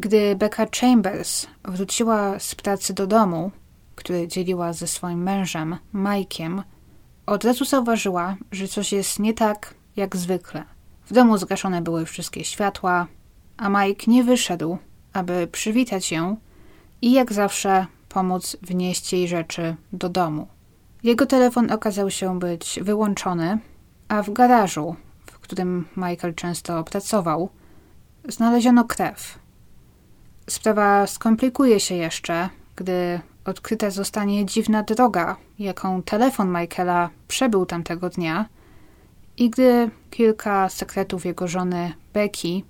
Gdy Becca Chambers wróciła z pracy do domu, który dzieliła ze swoim mężem, Mike'iem, od razu zauważyła, że coś jest nie tak jak zwykle. W domu zgaszone były wszystkie światła, a Mike nie wyszedł, aby przywitać ją i jak zawsze pomóc wnieść jej rzeczy do domu. Jego telefon okazał się być wyłączony, a w garażu, w którym Michael często pracował, znaleziono krew. Sprawa skomplikuje się jeszcze, gdy odkryta zostanie dziwna droga, jaką telefon Michaela przebył tamtego dnia i gdy kilka sekretów jego żony Becky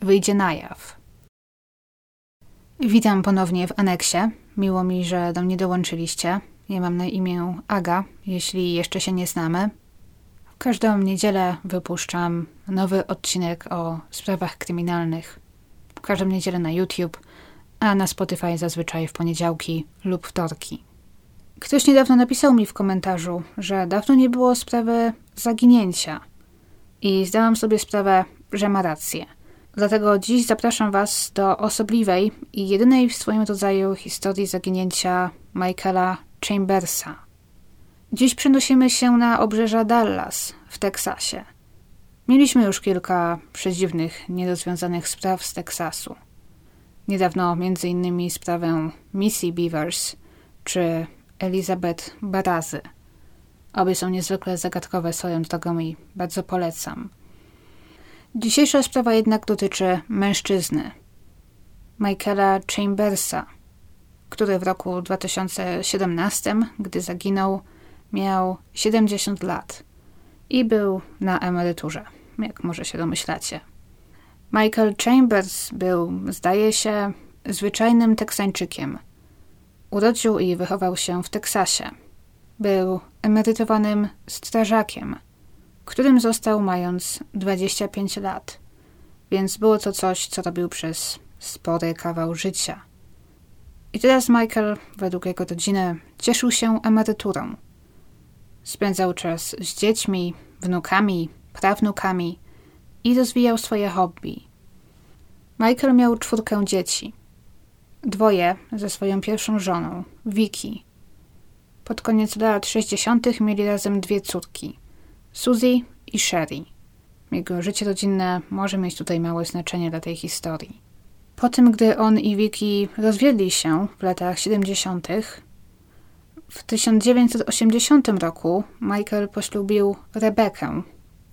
wyjdzie na jaw. Witam ponownie w aneksie. Miło mi, że do mnie dołączyliście. Ja mam na imię Aga, jeśli jeszcze się nie znamy. W każdą niedzielę wypuszczam nowy odcinek o sprawach kryminalnych. W każdą niedzielę na YouTube, a na Spotify zazwyczaj w poniedziałki lub wtorki. Ktoś niedawno napisał mi w komentarzu, że dawno nie było sprawy zaginięcia. I zdałam sobie sprawę, że ma rację. Dlatego dziś zapraszam Was do osobliwej i jedynej w swoim rodzaju historii zaginięcia Michaela Chambersa. Dziś przenosimy się na obrzeża Dallas w Teksasie. Mieliśmy już kilka przedziwnych, nierozwiązanych spraw z Teksasu. Niedawno m.in. sprawę Missy Beavers czy Elizabeth Barazy. Obie są niezwykle zagadkowe swoją drogą i bardzo polecam. Dzisiejsza sprawa jednak dotyczy mężczyzny, Michaela Chambersa, który w roku 2017, gdy zaginął, miał 70 lat i był na emeryturze, jak może się domyślacie. Michael Chambers był, zdaje się, zwyczajnym Teksańczykiem. Urodził i wychował się w Teksasie. Był emerytowanym strażakiem – którym został mając 25 lat, więc było to coś, co robił przez spory kawał życia. I teraz Michael, według jego rodziny, cieszył się emeryturą. Spędzał czas z dziećmi, wnukami, prawnukami i rozwijał swoje hobby. Michael miał czwórkę dzieci. Dwoje ze swoją pierwszą żoną, Vicky. Pod koniec lat 60. mieli razem dwie córki – Suzy i Sherry. Jego życie rodzinne może mieć tutaj małe znaczenie dla tej historii. Po tym, gdy on i Vicky rozwiedli się w latach 70., w 1980 roku Michael poślubił Rebekę,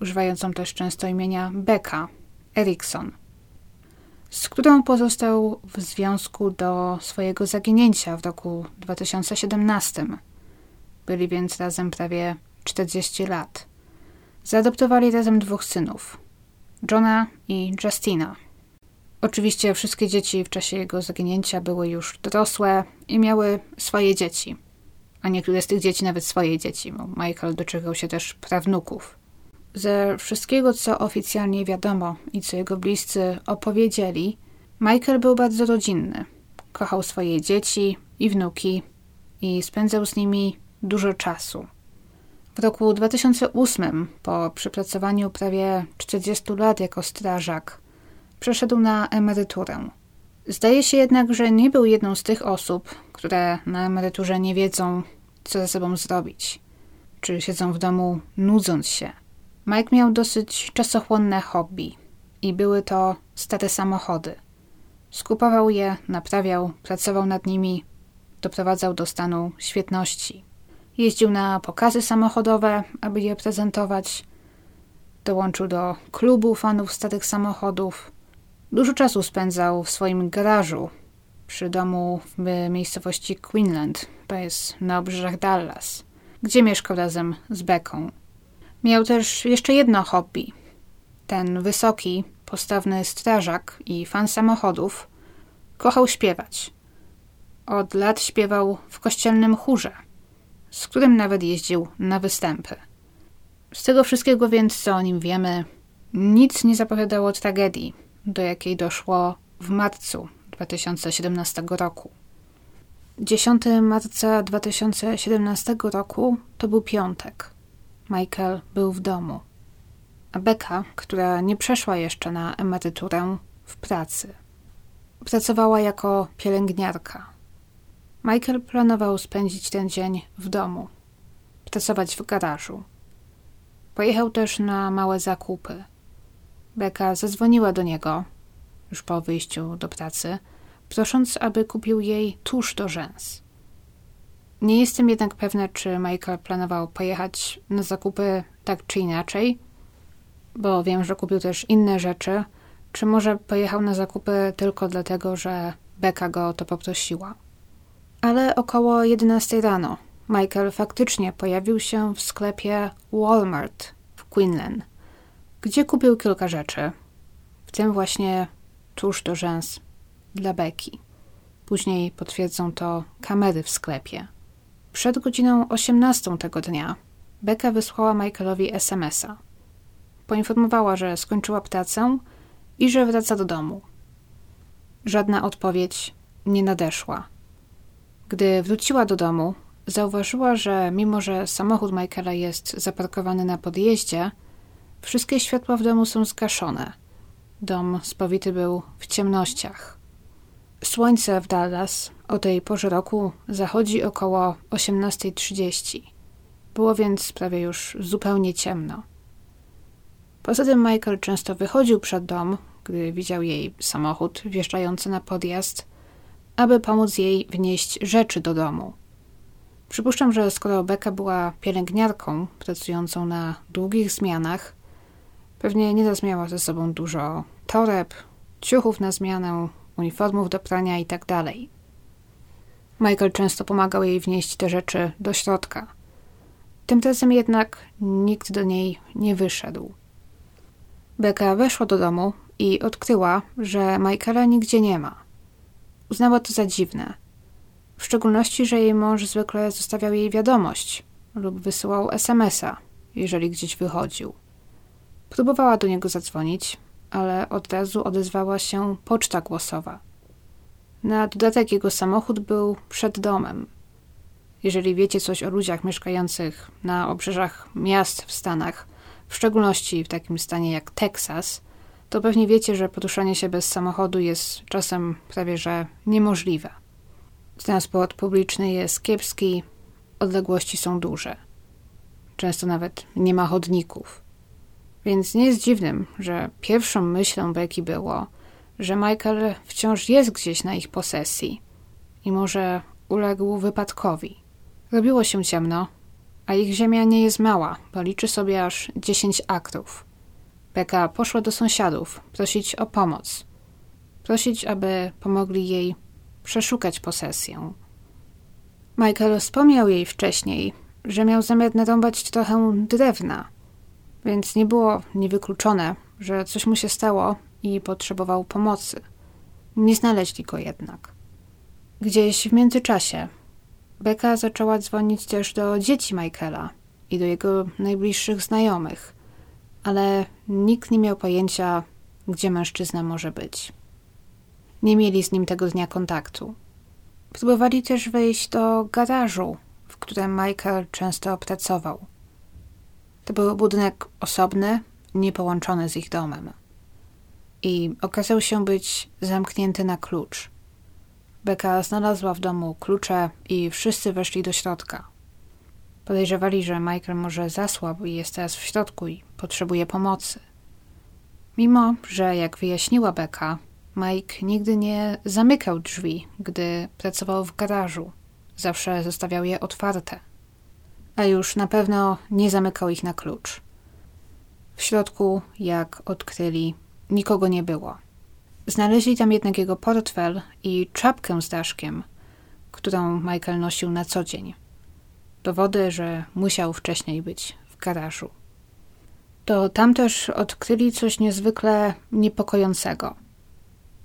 używającą też często imienia Becca Erickson, z którą pozostał w związku do swojego zaginięcia w roku 2017. Byli więc razem prawie 40 lat. Zaadoptowali razem dwóch synów, Johna i Justina. Oczywiście wszystkie dzieci w czasie jego zaginięcia były już dorosłe i miały swoje dzieci, a niektóre z tych dzieci nawet swoje dzieci, bo Michael doczekał się też prawnuków. Ze wszystkiego, co oficjalnie wiadomo i co jego bliscy opowiedzieli, Michael był bardzo rodzinny. Kochał swoje dzieci i wnuki i spędzał z nimi dużo czasu. W roku 2008, po przepracowaniu prawie 40 lat jako strażak, przeszedł na emeryturę. Zdaje się jednak, że nie był jedną z tych osób, które na emeryturze nie wiedzą, co ze sobą zrobić, czy siedzą w domu nudząc się. Mike miał dosyć czasochłonne hobby i były to stare samochody. Skupował je, naprawiał, pracował nad nimi, doprowadzał do stanu świetności. Jeździł na pokazy samochodowe, aby je prezentować. Dołączył do klubu fanów starych samochodów. Dużo czasu spędzał w swoim garażu przy domu w miejscowości Queenland, to jest na obrzeżach Dallas, gdzie mieszkał razem z Beką. Miał też jeszcze jedno hobby. Ten wysoki, postawny strażak i fan samochodów kochał śpiewać. Od lat śpiewał w kościelnym chórze – z którym nawet jeździł na występy. Z tego wszystkiego więc, co o nim wiemy, nic nie zapowiadało tragedii, do jakiej doszło w marcu 2017 roku. 10 marca 2017 roku to był piątek. Michael był w domu, a Becca, która nie przeszła jeszcze na emeryturę, w pracy. pracowała jako pielęgniarka. Michael planował spędzić ten dzień w domu, pracować w garażu. Pojechał też na małe zakupy. Beka zadzwoniła do niego, już po wyjściu do pracy, prosząc, aby kupił jej tusz do rzęs. Nie jestem jednak pewna, czy Michael planował pojechać na zakupy tak czy inaczej, bo wiem, że kupił też inne rzeczy, czy może pojechał na zakupy tylko dlatego, że Beka go to poprosiła. Ale około 11 rano Michael faktycznie pojawił się w sklepie Walmart w Quinlan, gdzie kupił kilka rzeczy, w tym właśnie tusz do rzęs dla Beki. Później potwierdzą to kamery w sklepie. Przed godziną 18 tego dnia Beka wysłała Michaelowi SMS-a. Poinformowała, że skończyła pracę i że wraca do domu. Żadna odpowiedź nie nadeszła. Gdy wróciła do domu, zauważyła, że mimo że samochód Michaela jest zaparkowany na podjeździe, wszystkie światła w domu są zgaszone. Dom spowity był w ciemnościach. Słońce w Dallas o tej porze roku zachodzi około 18.30. Było więc prawie już zupełnie ciemno. Poza tym Michael często wychodził przed dom, gdy widział jej samochód wjeżdżający na podjazd, aby pomóc jej wnieść rzeczy do domu. Przypuszczam, że skoro Beka była pielęgniarką pracującą na długich zmianach, pewnie nieraz miała ze sobą dużo toreb, ciuchów na zmianę, uniformów do prania itd. Michael często pomagał jej wnieść te rzeczy do środka. Tymczasem jednak nikt do niej nie wyszedł. Beka weszła do domu i odkryła, że Michaela nigdzie nie ma. Uznała to za dziwne. W szczególności, że jej mąż zwykle zostawiał jej wiadomość lub wysyłał SMS-a, jeżeli gdzieś wychodził. Próbowała do niego zadzwonić, ale od razu odezwała się poczta głosowa. Na dodatek jego samochód był przed domem. Jeżeli wiecie coś o ludziach mieszkających na obrzeżach miast w Stanach, w szczególności w takim stanie jak Teksas, to pewnie wiecie, że poruszanie się bez samochodu jest czasem prawie że niemożliwe. Transport publiczny jest kiepski, odległości są duże. Często nawet nie ma chodników. Więc nie jest dziwnym, że pierwszą myślą Becky było, że Michael wciąż jest gdzieś na ich posesji i może uległ wypadkowi. Robiło się ciemno, a ich ziemia nie jest mała, bo liczy sobie aż 10 aktów. Becca poszła do sąsiadów prosić o pomoc. Prosić, aby pomogli jej przeszukać posesję. Michael wspomniał jej wcześniej, że miał zamiar narąbać trochę drewna, więc nie było niewykluczone, że coś mu się stało i potrzebował pomocy. Nie znaleźli go jednak. Gdzieś w międzyczasie Becca zaczęła dzwonić też do dzieci Michaela i do jego najbliższych znajomych, ale nikt nie miał pojęcia, gdzie mężczyzna może być. Nie mieli z nim tego dnia kontaktu. Próbowali też wejść do garażu, w którym Michael często pracował. To był budynek osobny, niepołączony z ich domem. I okazał się być zamknięty na klucz. Beka znalazła w domu klucze i wszyscy weszli do środka. Podejrzewali, że Michael może zasłabł i jest teraz w środku i potrzebuje pomocy. Mimo, że jak wyjaśniła Beka, Mike nigdy nie zamykał drzwi, gdy pracował w garażu. Zawsze zostawiał je otwarte. A już na pewno nie zamykał ich na klucz. W środku, jak odkryli, nikogo nie było. Znaleźli tam jednak jego portfel i czapkę z daszkiem, którą Michael nosił na co dzień. Dowody, że musiał wcześniej być w garażu. To tam też odkryli coś niezwykle niepokojącego.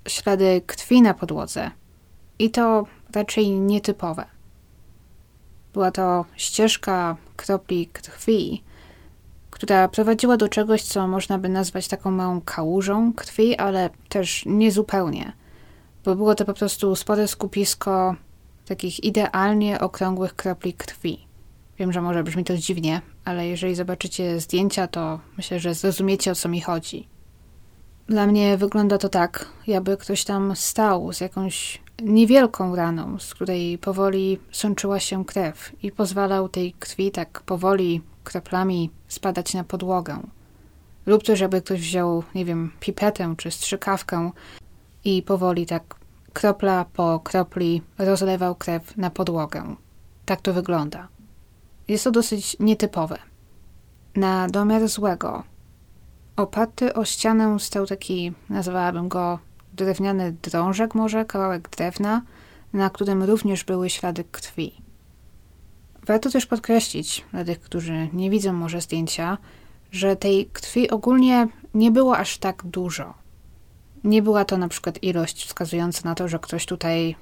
Ślady krwi na podłodze. I to raczej nietypowe. Była to ścieżka kropli krwi, która prowadziła do czegoś, co można by nazwać taką małą kałużą krwi, ale też nie zupełnie, bo było to po prostu spore skupisko takich idealnie okrągłych kropli krwi. Wiem, że może brzmi to dziwnie, ale jeżeli zobaczycie zdjęcia, to myślę, że zrozumiecie o co mi chodzi. Dla mnie wygląda to tak, jakby ktoś tam stał z jakąś niewielką raną, z której powoli sączyła się krew i pozwalał tej krwi tak powoli kroplami spadać na podłogę. Lub też jakby ktoś wziął, nie wiem, pipetę czy strzykawkę i powoli tak kropla po kropli rozlewał krew na podłogę. Tak to wygląda. Jest to dosyć nietypowe. Na domiar złego oparty o ścianę stał taki, nazwałabym go drewniany drążek może, kawałek drewna, na którym również były ślady krwi. Warto też podkreślić, dla tych, którzy nie widzą może zdjęcia, że tej krwi ogólnie nie było aż tak dużo. Nie była to na przykład ilość wskazująca na to, że ktoś tutaj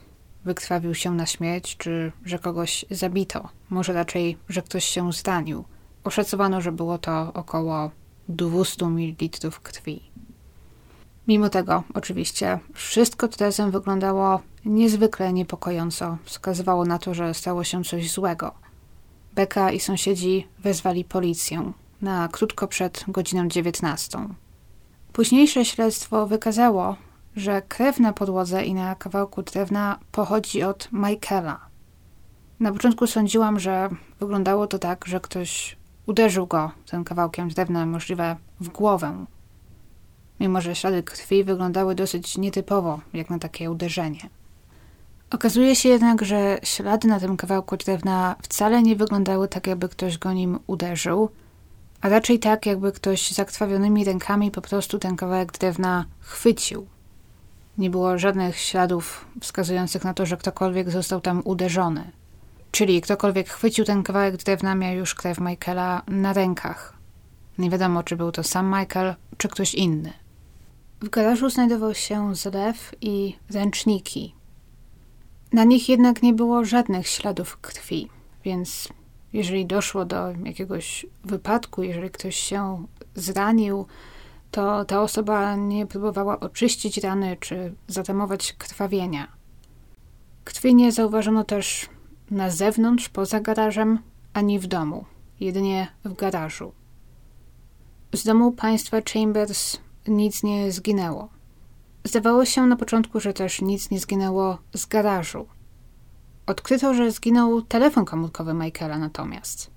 wykrwawił się na śmierć, czy że kogoś zabito. Może raczej, że ktoś się zranił. Oszacowano, że było to około 200 ml krwi. Mimo tego, oczywiście, wszystko razem wyglądało niezwykle niepokojąco. Wskazywało na to, że stało się coś złego. Beka i sąsiedzi wezwali policję na krótko przed godziną 19. Późniejsze śledztwo wykazało, że krew na podłodze i na kawałku drewna pochodzi od Michaela. Na początku sądziłam, że wyglądało to tak, że ktoś uderzył go tym kawałkiem drewna, możliwe w głowę. Mimo, że ślady krwi wyglądały dosyć nietypowo, jak na takie uderzenie. Okazuje się jednak, że ślady na tym kawałku drewna wcale nie wyglądały tak, jakby ktoś go nim uderzył, a raczej tak, jakby ktoś zakrwawionymi rękami po prostu ten kawałek drewna chwycił. Nie było żadnych śladów wskazujących na to, że ktokolwiek został tam uderzony. Czyli ktokolwiek chwycił ten kawałek drewna, miał już krew Michaela na rękach. Nie wiadomo, czy był to sam Michael, czy ktoś inny. W garażu znajdował się zlew i ręczniki. Na nich jednak nie było żadnych śladów krwi, więc jeżeli doszło do jakiegoś wypadku, jeżeli ktoś się zranił, to ta osoba nie próbowała oczyścić rany czy zatamować krwawienia. Krwi nie zauważono też na zewnątrz, poza garażem, ani w domu, jedynie w garażu. Z domu państwa Chambers nic nie zginęło. Zdawało się na początku, że też nic nie zginęło z garażu. Odkryto, że zginął telefon komórkowy Michaela natomiast.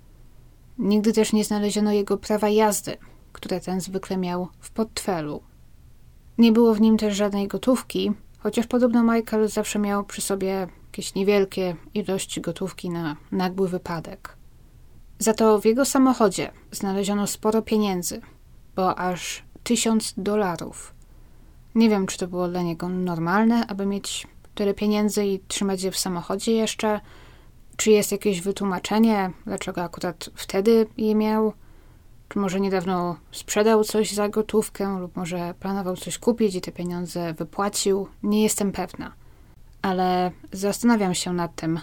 Nigdy też nie znaleziono jego prawa jazdy, które ten zwykle miał w portfelu. Nie było w nim też żadnej gotówki, chociaż podobno Michael zawsze miał przy sobie jakieś niewielkie ilości gotówki na nagły wypadek. Za to w jego samochodzie znaleziono sporo pieniędzy, bo aż tysiąc dolarów. Nie wiem, czy to było dla niego normalne, aby mieć tyle pieniędzy i trzymać je w samochodzie jeszcze, czy jest jakieś wytłumaczenie, dlaczego akurat wtedy je miał, czy może niedawno sprzedał coś za gotówkę, lub może planował coś kupić i te pieniądze wypłacił. Nie jestem pewna. Ale zastanawiam się nad tym,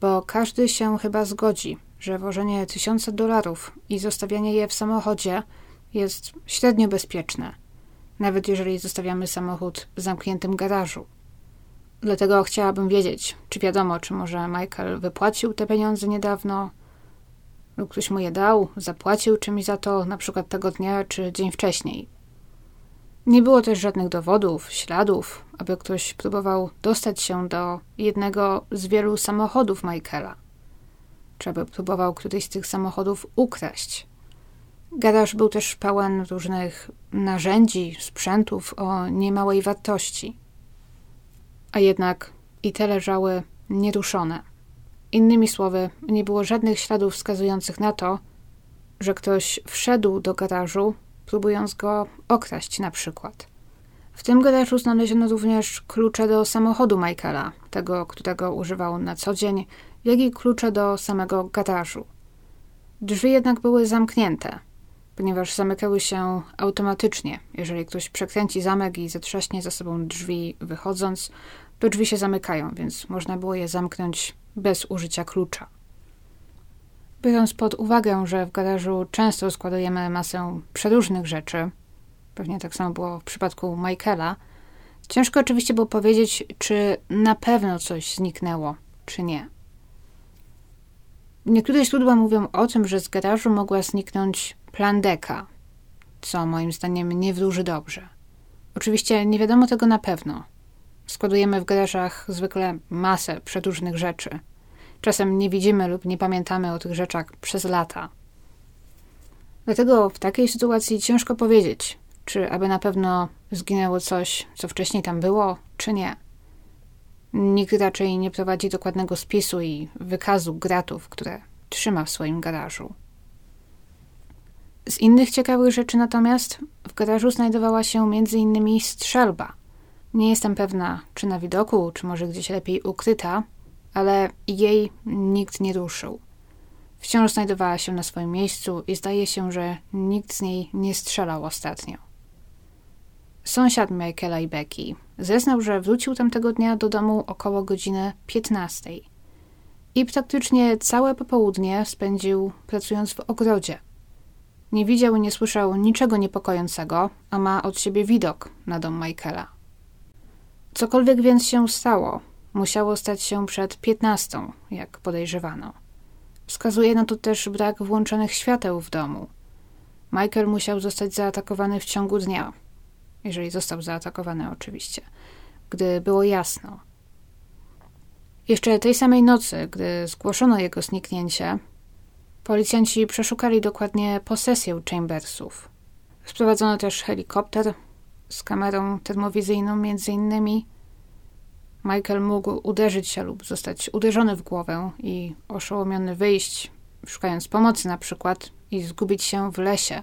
bo każdy się chyba zgodzi, że włożenie tysiąca dolarów i zostawianie je w samochodzie jest średnio bezpieczne, nawet jeżeli zostawiamy samochód w zamkniętym garażu. Dlatego chciałabym wiedzieć, czy wiadomo, czy może Michael wypłacił te pieniądze niedawno, lub ktoś mu je dał, zapłacił czymś za to, na przykład tego dnia czy dzień wcześniej. Nie było też żadnych dowodów, śladów, aby ktoś próbował dostać się do jednego z wielu samochodów Michaela, czy aby próbował któryś z tych samochodów ukraść. Garaż był też pełen różnych narzędzi, sprzętów o niemałej wartości. A jednak i te leżały nieruszone. Innymi słowy, nie było żadnych śladów wskazujących na to, że ktoś wszedł do garażu, próbując go okraść na przykład. W tym garażu znaleziono również klucze do samochodu Michaela, tego, którego używał na co dzień, jak i klucze do samego garażu. Drzwi jednak były zamknięte, ponieważ zamykały się automatycznie. Jeżeli ktoś przekręci zamek i zatrzaśnie za sobą drzwi wychodząc, to drzwi się zamykają, więc można było je zamknąć bez użycia klucza. Biorąc pod uwagę, że w garażu często składujemy masę przeróżnych rzeczy, pewnie tak samo było w przypadku Michaela, ciężko oczywiście było powiedzieć, czy na pewno coś zniknęło, czy nie. Niektóre źródła mówią o tym, że z garażu mogła zniknąć plandeka, co moim zdaniem nie wróży dobrze. Oczywiście nie wiadomo tego na pewno. Składujemy w garażach zwykle masę przedłużnych rzeczy. Czasem nie widzimy lub nie pamiętamy o tych rzeczach przez lata. Dlatego w takiej sytuacji ciężko powiedzieć, czy aby na pewno zginęło coś, co wcześniej tam było, czy nie. Nikt raczej nie prowadzi dokładnego spisu i wykazu gratów, które trzyma w swoim garażu. Z innych ciekawych rzeczy natomiast w garażu znajdowała się m.in. strzelba. Nie jestem pewna, czy na widoku, czy może gdzieś lepiej ukryta, ale jej nikt nie ruszył. Wciąż znajdowała się na swoim miejscu i zdaje się, że nikt z niej nie strzelał ostatnio. Sąsiad Michaela i Becky zeznał, że wrócił tamtego dnia do domu około godziny 15 i praktycznie całe popołudnie spędził pracując w ogrodzie. Nie widział i nie słyszał niczego niepokojącego, a ma od siebie widok na dom Michaela. Cokolwiek więc się stało, musiało stać się przed 15, jak podejrzewano. Wskazuje na to też brak włączonych świateł w domu. Michael musiał zostać zaatakowany w ciągu dnia, jeżeli został zaatakowany oczywiście, gdy było jasno. Jeszcze tej samej nocy, gdy zgłoszono jego zniknięcie, policjanci przeszukali dokładnie posesję Chambersów. Sprowadzono też helikopter z kamerą termowizyjną między innymi. Michael mógł uderzyć się lub zostać uderzony w głowę i oszołomiony wyjść, szukając pomocy na przykład, i zgubić się w lesie.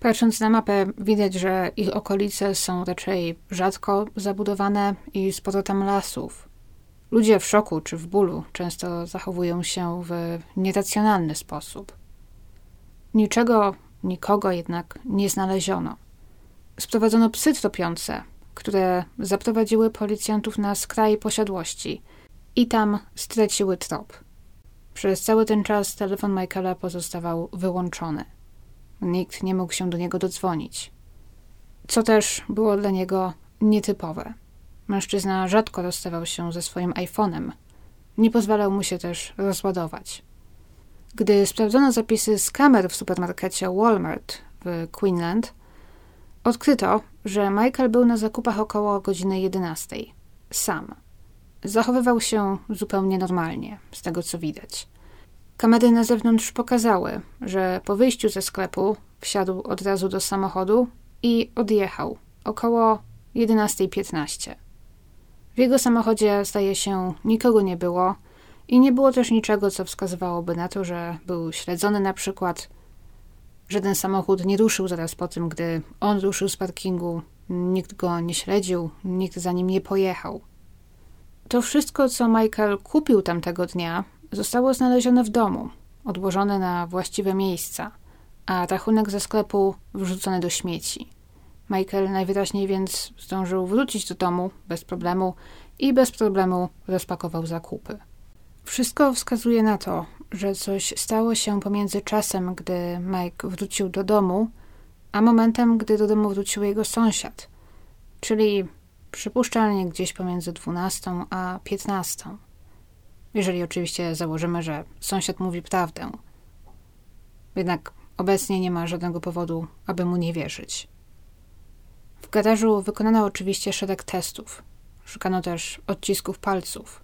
Patrząc na mapę, widać, że ich okolice są raczej rzadko zabudowane i sporo tam lasów. Ludzie w szoku czy w bólu często zachowują się w nieracjonalny sposób. Niczego, nikogo jednak nie znaleziono. Sprowadzono psy tropiące, które zaprowadziły policjantów na skraj posiadłości i tam straciły trop. Przez cały ten czas telefon Michaela pozostawał wyłączony. Nikt nie mógł się do niego dodzwonić. Co też było dla niego nietypowe. Mężczyzna rzadko rozstawał się ze swoim iPhone'em. Nie pozwalał mu się też rozładować. Gdy sprawdzono zapisy z kamer w supermarkecie Walmart w Queensland, odkryto, że Michael był na zakupach około godziny 11. Sam. Zachowywał się zupełnie normalnie, z tego co widać. Kamery na zewnątrz pokazały, że po wyjściu ze sklepu wsiadł od razu do samochodu i odjechał około 11.15. W jego samochodzie, zdaje się, nikogo nie było i nie było też niczego, co wskazywałoby na to, że był śledzony na przykład. Żaden samochód nie ruszył zaraz po tym, gdy on ruszył z parkingu. Nikt go nie śledził, nikt za nim nie pojechał. To wszystko, co Michael kupił tamtego dnia, zostało znalezione w domu, odłożone na właściwe miejsca, a rachunek ze sklepu wrzucony do śmieci. Michael najwyraźniej więc zdążył wrócić do domu bez problemu i bez problemu rozpakował zakupy. Wszystko wskazuje na to, że coś stało się pomiędzy czasem, gdy Mike wrócił do domu, a momentem, gdy do domu wrócił jego sąsiad, czyli przypuszczalnie gdzieś pomiędzy 12 a 15. Jeżeli oczywiście założymy, że sąsiad mówi prawdę. Jednak obecnie nie ma żadnego powodu, aby mu nie wierzyć. W garażu wykonano oczywiście szereg testów. Szukano też odcisków palców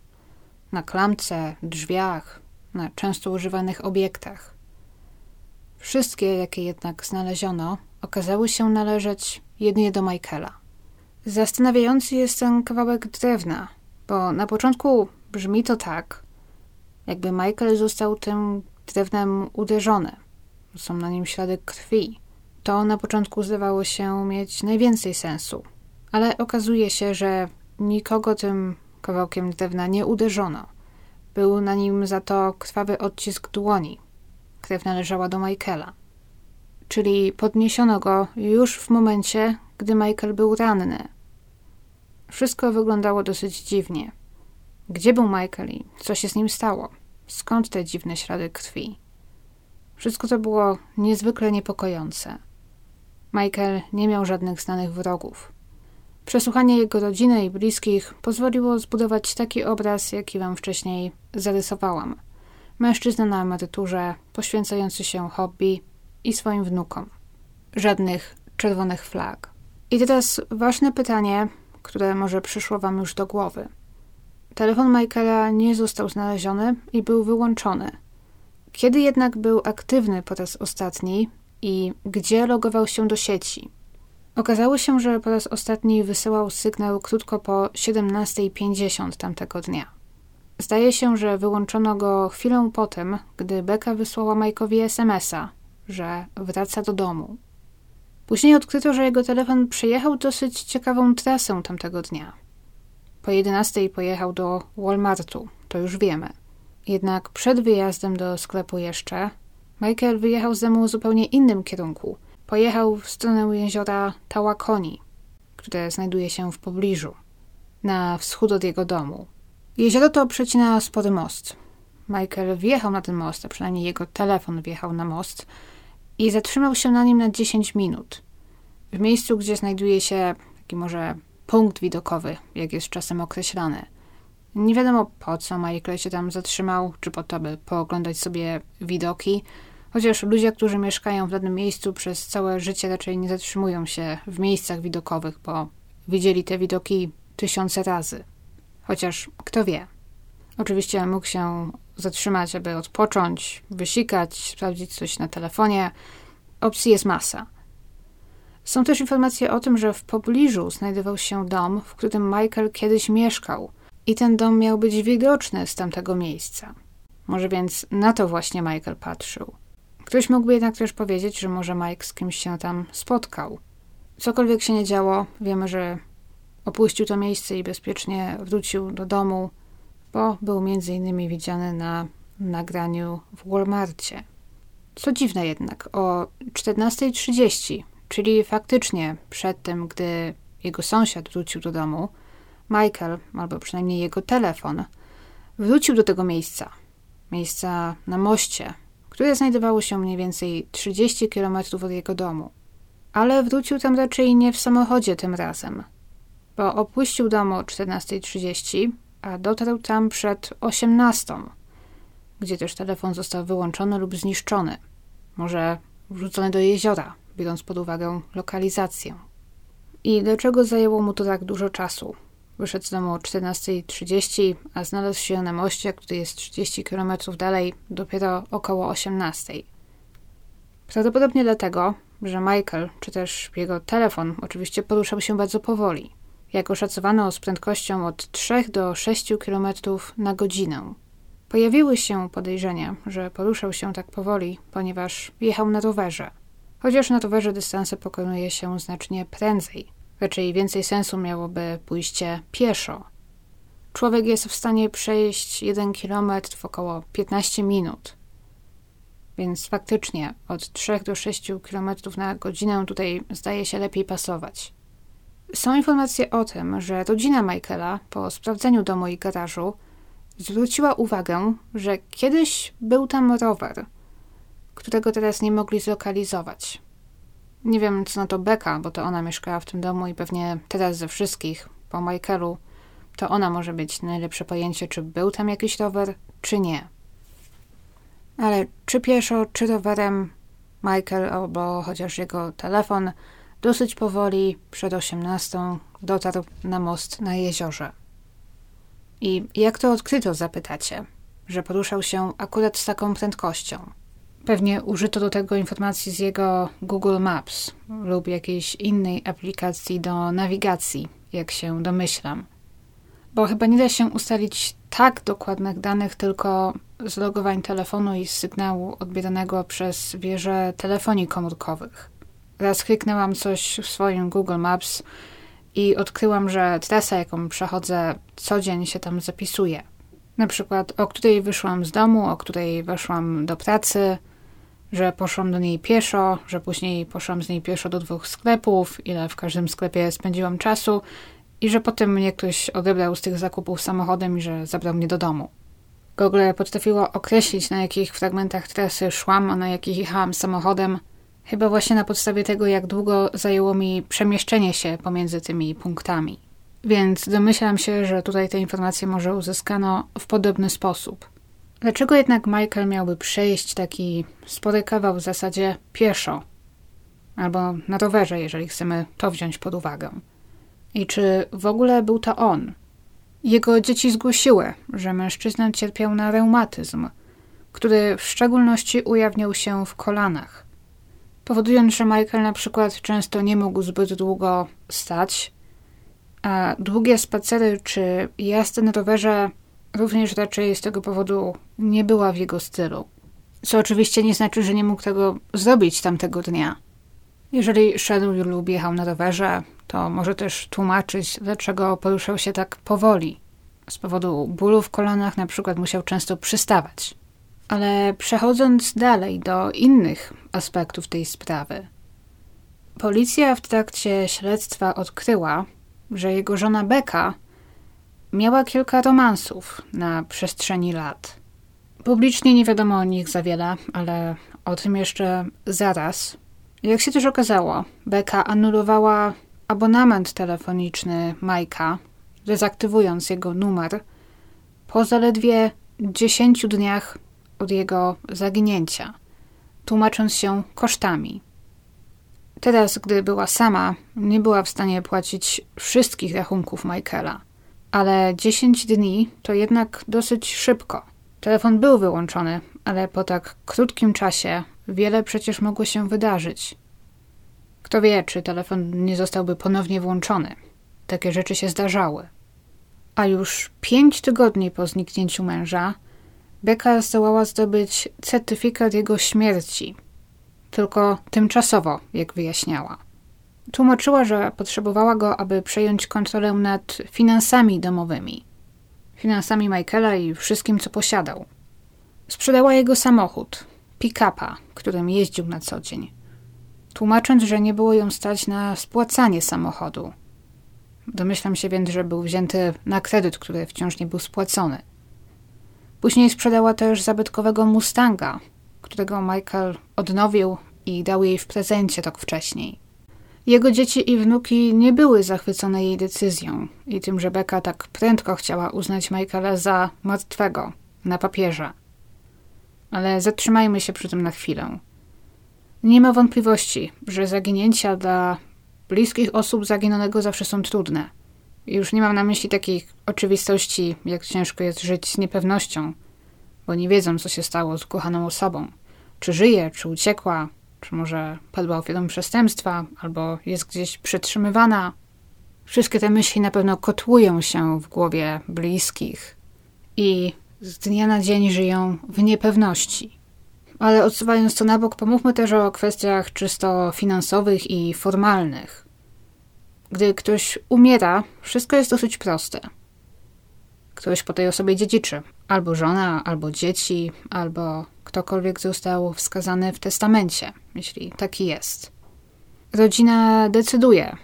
na klamce, drzwiach, na często używanych obiektach. Wszystkie, jakie jednak znaleziono, okazały się należeć jedynie do Michaela. Zastanawiający jest ten kawałek drewna, bo na początku brzmi to tak, jakby Michael został tym drewnem uderzony. Są na nim ślady krwi. To na początku zdawało się mieć najwięcej sensu, ale okazuje się, że nikogo tym kawałkiem drewna nie uderzono. Był na nim za to krwawy odcisk dłoni. Krew należała do Michaela. Czyli podniesiono go już w momencie, gdy Michael był ranny. Wszystko wyglądało dosyć dziwnie. Gdzie był Michael i co się z nim stało? Skąd te dziwne ślady krwi? Wszystko to było niezwykle niepokojące. Michael nie miał żadnych znanych wrogów. Przesłuchanie jego rodziny i bliskich pozwoliło zbudować taki obraz, jaki wam wcześniej zarysowałam. Mężczyzna na emeryturze, poświęcający się hobby i swoim wnukom. Żadnych czerwonych flag. I teraz ważne pytanie, które może przyszło Wam już do głowy. Telefon Michaela nie został znaleziony i był wyłączony. Kiedy jednak był aktywny po raz ostatni i gdzie logował się do sieci? Okazało się, że po raz ostatni wysyłał sygnał krótko po 17.50 tamtego dnia. Zdaje się, że wyłączono go chwilę po tym, gdy Beka wysłała Majkowi SMS-a, że wraca do domu. Później odkryto, że jego telefon przejechał dosyć ciekawą trasę tamtego dnia. Po 11 pojechał do Walmartu, to już wiemy. Jednak przed wyjazdem do sklepu jeszcze, Michael wyjechał z domu w zupełnie innym kierunku. Pojechał w stronę jeziora Tałakoni, które znajduje się w pobliżu, na wschód od jego domu. Jezioro to przecina spory most. Michael wjechał na ten most, a przynajmniej jego telefon wjechał na most i zatrzymał się na nim na 10 minut. W miejscu, gdzie znajduje się taki może punkt widokowy, jak jest czasem określany. Nie wiadomo po co Michael się tam zatrzymał, czy po to, by pooglądać sobie widoki, chociaż ludzie, którzy mieszkają w danym miejscu przez całe życie raczej nie zatrzymują się w miejscach widokowych, bo widzieli te widoki tysiące razy. Chociaż kto wie. Oczywiście mógł się zatrzymać, aby odpocząć, wysikać, sprawdzić coś na telefonie. Opcji jest masa. Są też informacje o tym, że w pobliżu znajdował się dom, w którym Michael kiedyś mieszkał i ten dom miał być widoczny z tamtego miejsca. Może więc na to właśnie Michael patrzył. Ktoś mógłby jednak też powiedzieć, że może Mike z kimś się tam spotkał. Cokolwiek się nie działo, wiemy, że opuścił to miejsce i bezpiecznie wrócił do domu, bo był między innymi widziany na nagraniu w Walmartie. Co dziwne jednak, o 14.30 Czyli faktycznie przed tym, gdy jego sąsiad wrócił do domu, Michael, albo przynajmniej jego telefon, wrócił do tego miejsca. Miejsca na moście, które znajdowało się mniej więcej 30 km od jego domu. Ale wrócił tam raczej nie w samochodzie tym razem, bo opuścił dom o 14.30, a dotarł tam przed 18.00, gdzie też telefon został wyłączony lub zniszczony. Może wrzucony do jeziora, biorąc pod uwagę lokalizację. I dlaczego zajęło mu to tak dużo czasu? Wyszedł z domu o 14.30, a znalazł się na moście, który jest 30 km dalej, dopiero około 18.00. Prawdopodobnie dlatego, że Michael, czy też jego telefon, oczywiście poruszał się bardzo powoli. Jak oszacowano z prędkością od 3 do 6 km na godzinę. Pojawiły się podejrzenia, że poruszał się tak powoli, ponieważ jechał na rowerze. Chociaż na towarze dystanse pokonuje się znacznie prędzej. Raczej więcej sensu miałoby pójście pieszo. Człowiek jest w stanie przejść jeden kilometr w około 15 minut. Więc faktycznie od 3 do 6 km na godzinę tutaj zdaje się lepiej pasować. Są informacje o tym, że rodzina Michaela po sprawdzeniu domu i garażu zwróciła uwagę, że kiedyś był tam rower – którego teraz nie mogli zlokalizować. Nie wiem, co na to Beka, bo to ona mieszkała w tym domu i pewnie teraz ze wszystkich, po Michaelu, to ona może mieć najlepsze pojęcie, czy był tam jakiś rower, czy nie. Ale czy pieszo, czy rowerem, Michael albo chociaż jego telefon dosyć powoli przed 18 dotarł na most na jeziorze. I jak to odkryto, zapytacie, że poruszał się akurat z taką prędkością? Pewnie użyto do tego informacji z jego Google Maps lub jakiejś innej aplikacji do nawigacji, jak się domyślam. Bo chyba nie da się ustalić tak dokładnych danych tylko z logowań telefonu i z sygnału odbieranego przez wieże telefonii komórkowych. Raz kliknęłam coś w swoim Google Maps i odkryłam, że trasa, jaką przechodzę, co dzień się tam zapisuje. Na przykład, o której wyszłam z domu, o której weszłam do pracy, że poszłam do niej pieszo, że później poszłam z niej pieszo do dwóch sklepów, ile w każdym sklepie spędziłam czasu i że potem mnie ktoś odebrał z tych zakupów samochodem i że zabrał mnie do domu. Google potrafiło określić, na jakich fragmentach trasy szłam, a na jakich jechałam samochodem, chyba właśnie na podstawie tego, jak długo zajęło mi przemieszczenie się pomiędzy tymi punktami. Więc domyślam się, że tutaj te informacje może uzyskano w podobny sposób. Dlaczego jednak Michael miałby przejść taki spory kawał w zasadzie pieszo? albo na rowerze, jeżeli chcemy to wziąć pod uwagę. I czy w ogóle był to on? Jego dzieci zgłosiły, że mężczyzna cierpiał na reumatyzm, który w szczególności ujawniał się w kolanach, powodując, że Michael na przykład często nie mógł zbyt długo stać, a długie spacery czy jazdy na rowerze również raczej z tego powodu nie była w jego stylu. Co oczywiście nie znaczy, że nie mógł tego zrobić tamtego dnia. Jeżeli szedł lub jechał na rowerze, to może też tłumaczyć, dlaczego poruszał się tak powoli. Z powodu bólu w kolanach na przykład musiał często przystawać. Ale przechodząc dalej do innych aspektów tej sprawy. Policja w trakcie śledztwa odkryła, że jego żona Becca miała kilka romansów na przestrzeni lat. Publicznie nie wiadomo o nich za wiele, ale o tym jeszcze zaraz. Jak się też okazało, Becca anulowała abonament telefoniczny Majka, dezaktywując jego numer, po zaledwie 10 dniach od jego zaginięcia, tłumacząc się kosztami. Teraz, gdy była sama, nie była w stanie płacić wszystkich rachunków Michaela, ale 10 dni to jednak dosyć szybko. Telefon był wyłączony, ale po tak krótkim czasie wiele przecież mogło się wydarzyć. Kto wie, czy telefon nie zostałby ponownie włączony. Takie rzeczy się zdarzały. A już pięć tygodni po zniknięciu męża, Becca zdołała zdobyć certyfikat jego śmierci. Tylko tymczasowo, jak wyjaśniała. Tłumaczyła, że potrzebowała go, aby przejąć kontrolę nad finansami domowymi. Finansami Michaela i wszystkim, co posiadał. Sprzedała jego samochód, pick-upa, którym jeździł na co dzień tłumacząc, że nie było ją stać na spłacanie samochodu. Domyślam się więc, że był wzięty na kredyt, który wciąż nie był spłacony. Później sprzedała też zabytkowego Mustanga, którego Michael odnowił i dał jej w prezencie rok wcześniej. Jego dzieci i wnuki nie były zachwycone jej decyzją i tym, że Becca tak prędko chciała uznać Michaela za martwego na papierze. Ale zatrzymajmy się przy tym na chwilę. Nie ma wątpliwości, że zaginięcia dla bliskich osób zaginionego zawsze są trudne. już nie mam na myśli takich oczywistości, jak ciężko jest żyć z niepewnością, bo nie wiedzą, co się stało z kochaną osobą. Czy żyje, czy uciekła, czy może padła ofiarą przestępstwa, albo jest gdzieś przetrzymywana. Wszystkie te myśli na pewno kotłują się w głowie bliskich i z dnia na dzień żyją w niepewności. Ale odsuwając to na bok, pomówmy też o kwestiach czysto finansowych i formalnych. Gdy ktoś umiera, wszystko jest dosyć proste. Ktoś po tej osobie dziedziczy. Albo żona, albo dzieci, albo ktokolwiek został wskazany w testamencie, jeśli taki jest. Rodzina decyduje,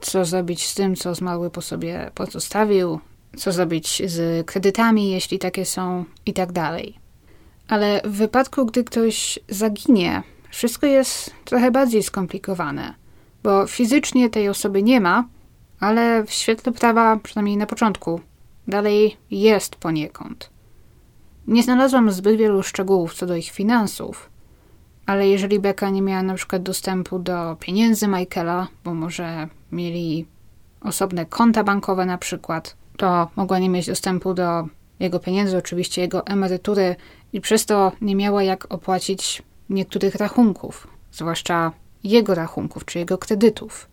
co zrobić z tym, co zmarły po sobie pozostawił, co zrobić z kredytami, jeśli takie są, i tak dalej. Ale w wypadku, gdy ktoś zaginie, wszystko jest trochę bardziej skomplikowane, bo fizycznie tej osoby nie ma, ale w świetle prawa, przynajmniej na początku, dalej jest poniekąd. Nie znalazłam zbyt wielu szczegółów co do ich finansów, ale jeżeli Becca nie miała na przykład dostępu do pieniędzy Michaela, bo może mieli osobne konta bankowe na przykład, to mogła nie mieć dostępu do jego pieniędzy, oczywiście jego emerytury i przez to nie miała jak opłacić niektórych rachunków, zwłaszcza jego rachunków czy jego kredytów.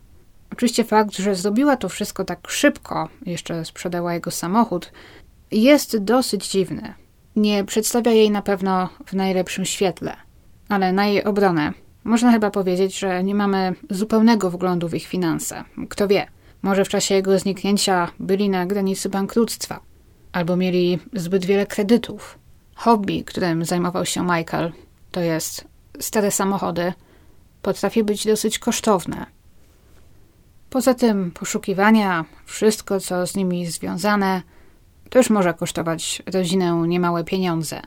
Oczywiście fakt, że zrobiła to wszystko tak szybko, jeszcze sprzedała jego samochód, jest dosyć dziwny. Nie przedstawia jej na pewno w najlepszym świetle, ale na jej obronę można chyba powiedzieć, że nie mamy zupełnego wglądu w ich finanse. Kto wie, może w czasie jego zniknięcia byli na granicy bankructwa, albo mieli zbyt wiele kredytów. Hobby, którym zajmował się Michael, to jest stare samochody, potrafi być dosyć kosztowne. Poza tym poszukiwania, wszystko co z nimi związane, też może kosztować rodzinę niemałe pieniądze.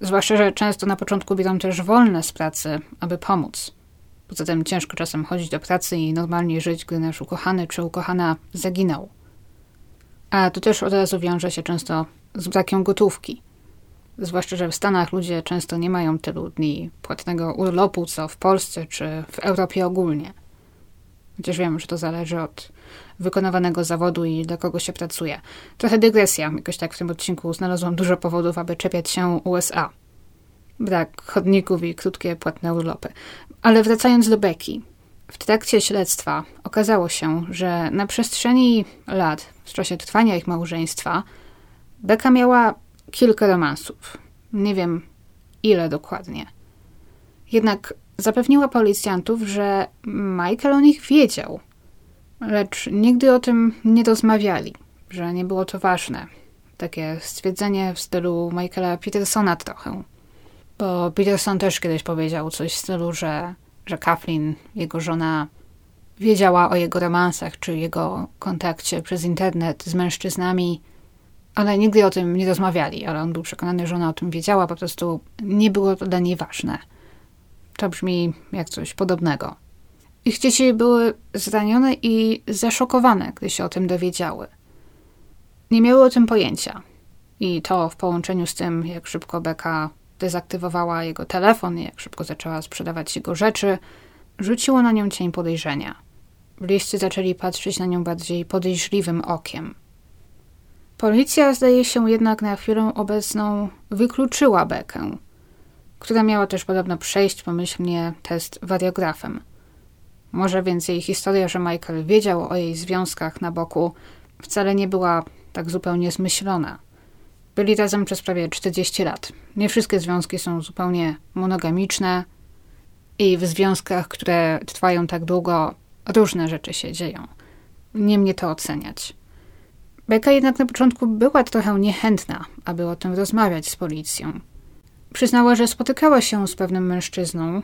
Zwłaszcza, że często na początku biorą też wolne z pracy, aby pomóc. Poza tym ciężko czasem chodzić do pracy i normalnie żyć, gdy nasz ukochany czy ukochana zaginął. A to też od razu wiąże się często z brakiem gotówki. Zwłaszcza, że w Stanach ludzie często nie mają tylu dni płatnego urlopu, co w Polsce czy w Europie ogólnie. Chociaż wiem, że to zależy od wykonywanego zawodu i dla kogo się pracuje. Trochę dygresja. Jakoś tak w tym odcinku znalazłam dużo powodów, aby czepiać się USA. Brak chodników i krótkie płatne urlopy. Ale wracając do Becky. W trakcie śledztwa okazało się, że na przestrzeni lat, w czasie trwania ich małżeństwa, Becka miała kilka romansów. Nie wiem ile dokładnie. Jednak zapewniła policjantów, że Michael o nich wiedział, lecz nigdy o tym nie rozmawiali, że nie było to ważne. Takie stwierdzenie w stylu Michaela Petersona trochę. Bo Peterson też kiedyś powiedział coś w stylu, że, że Kathleen, jego żona, wiedziała o jego romansach czy jego kontakcie przez internet z mężczyznami, ale nigdy o tym nie rozmawiali, ale on był przekonany, że ona o tym wiedziała, po prostu nie było to dla niej ważne. To brzmi jak coś podobnego. Ich dzieci były zranione i zaszokowane, gdy się o tym dowiedziały. Nie miały o tym pojęcia. I to w połączeniu z tym, jak szybko Beka dezaktywowała jego telefon, jak szybko zaczęła sprzedawać jego rzeczy, rzuciło na nią cień podejrzenia. Bliscy zaczęli patrzeć na nią bardziej podejrzliwym okiem. Policja zdaje się jednak na chwilę obecną wykluczyła Bekę, która miała też podobno przejść pomyślnie test wariografem. Może więc jej historia, że Michael wiedział o jej związkach na boku, wcale nie była tak zupełnie zmyślona. Byli razem przez prawie 40 lat. Nie wszystkie związki są zupełnie monogamiczne i w związkach, które trwają tak długo, różne rzeczy się dzieją. Nie mnie to oceniać. Beka jednak na początku była trochę niechętna, aby o tym rozmawiać z policją. Przyznała, że spotykała się z pewnym mężczyzną,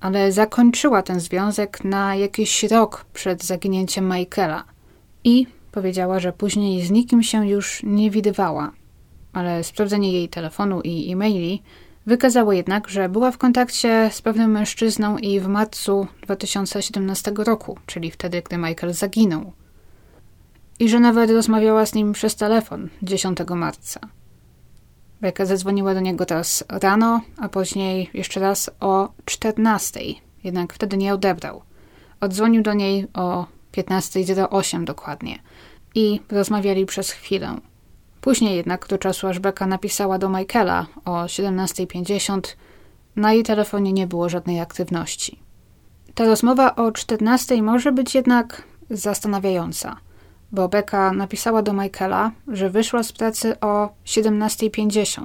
ale zakończyła ten związek na jakiś rok przed zaginięciem Michaela i powiedziała, że później z nikim się już nie widywała. Ale sprawdzenie jej telefonu i e-maili wykazało jednak, że była w kontakcie z pewnym mężczyzną i w marcu 2017 roku, czyli wtedy, gdy Michael zaginął i że nawet rozmawiała z nim przez telefon 10 marca. Becka zadzwoniła do niego teraz rano, a później jeszcze raz o 14, jednak wtedy nie odebrał. Odzwonił do niej o 15.08 dokładnie i rozmawiali przez chwilę. Później jednak, do czasu aż Becka napisała do Michaela o 17.50, na jej telefonie nie było żadnej aktywności. Ta rozmowa o 14 może być jednak zastanawiająca – bo Becca napisała do Michaela, że wyszła z pracy o 17.50.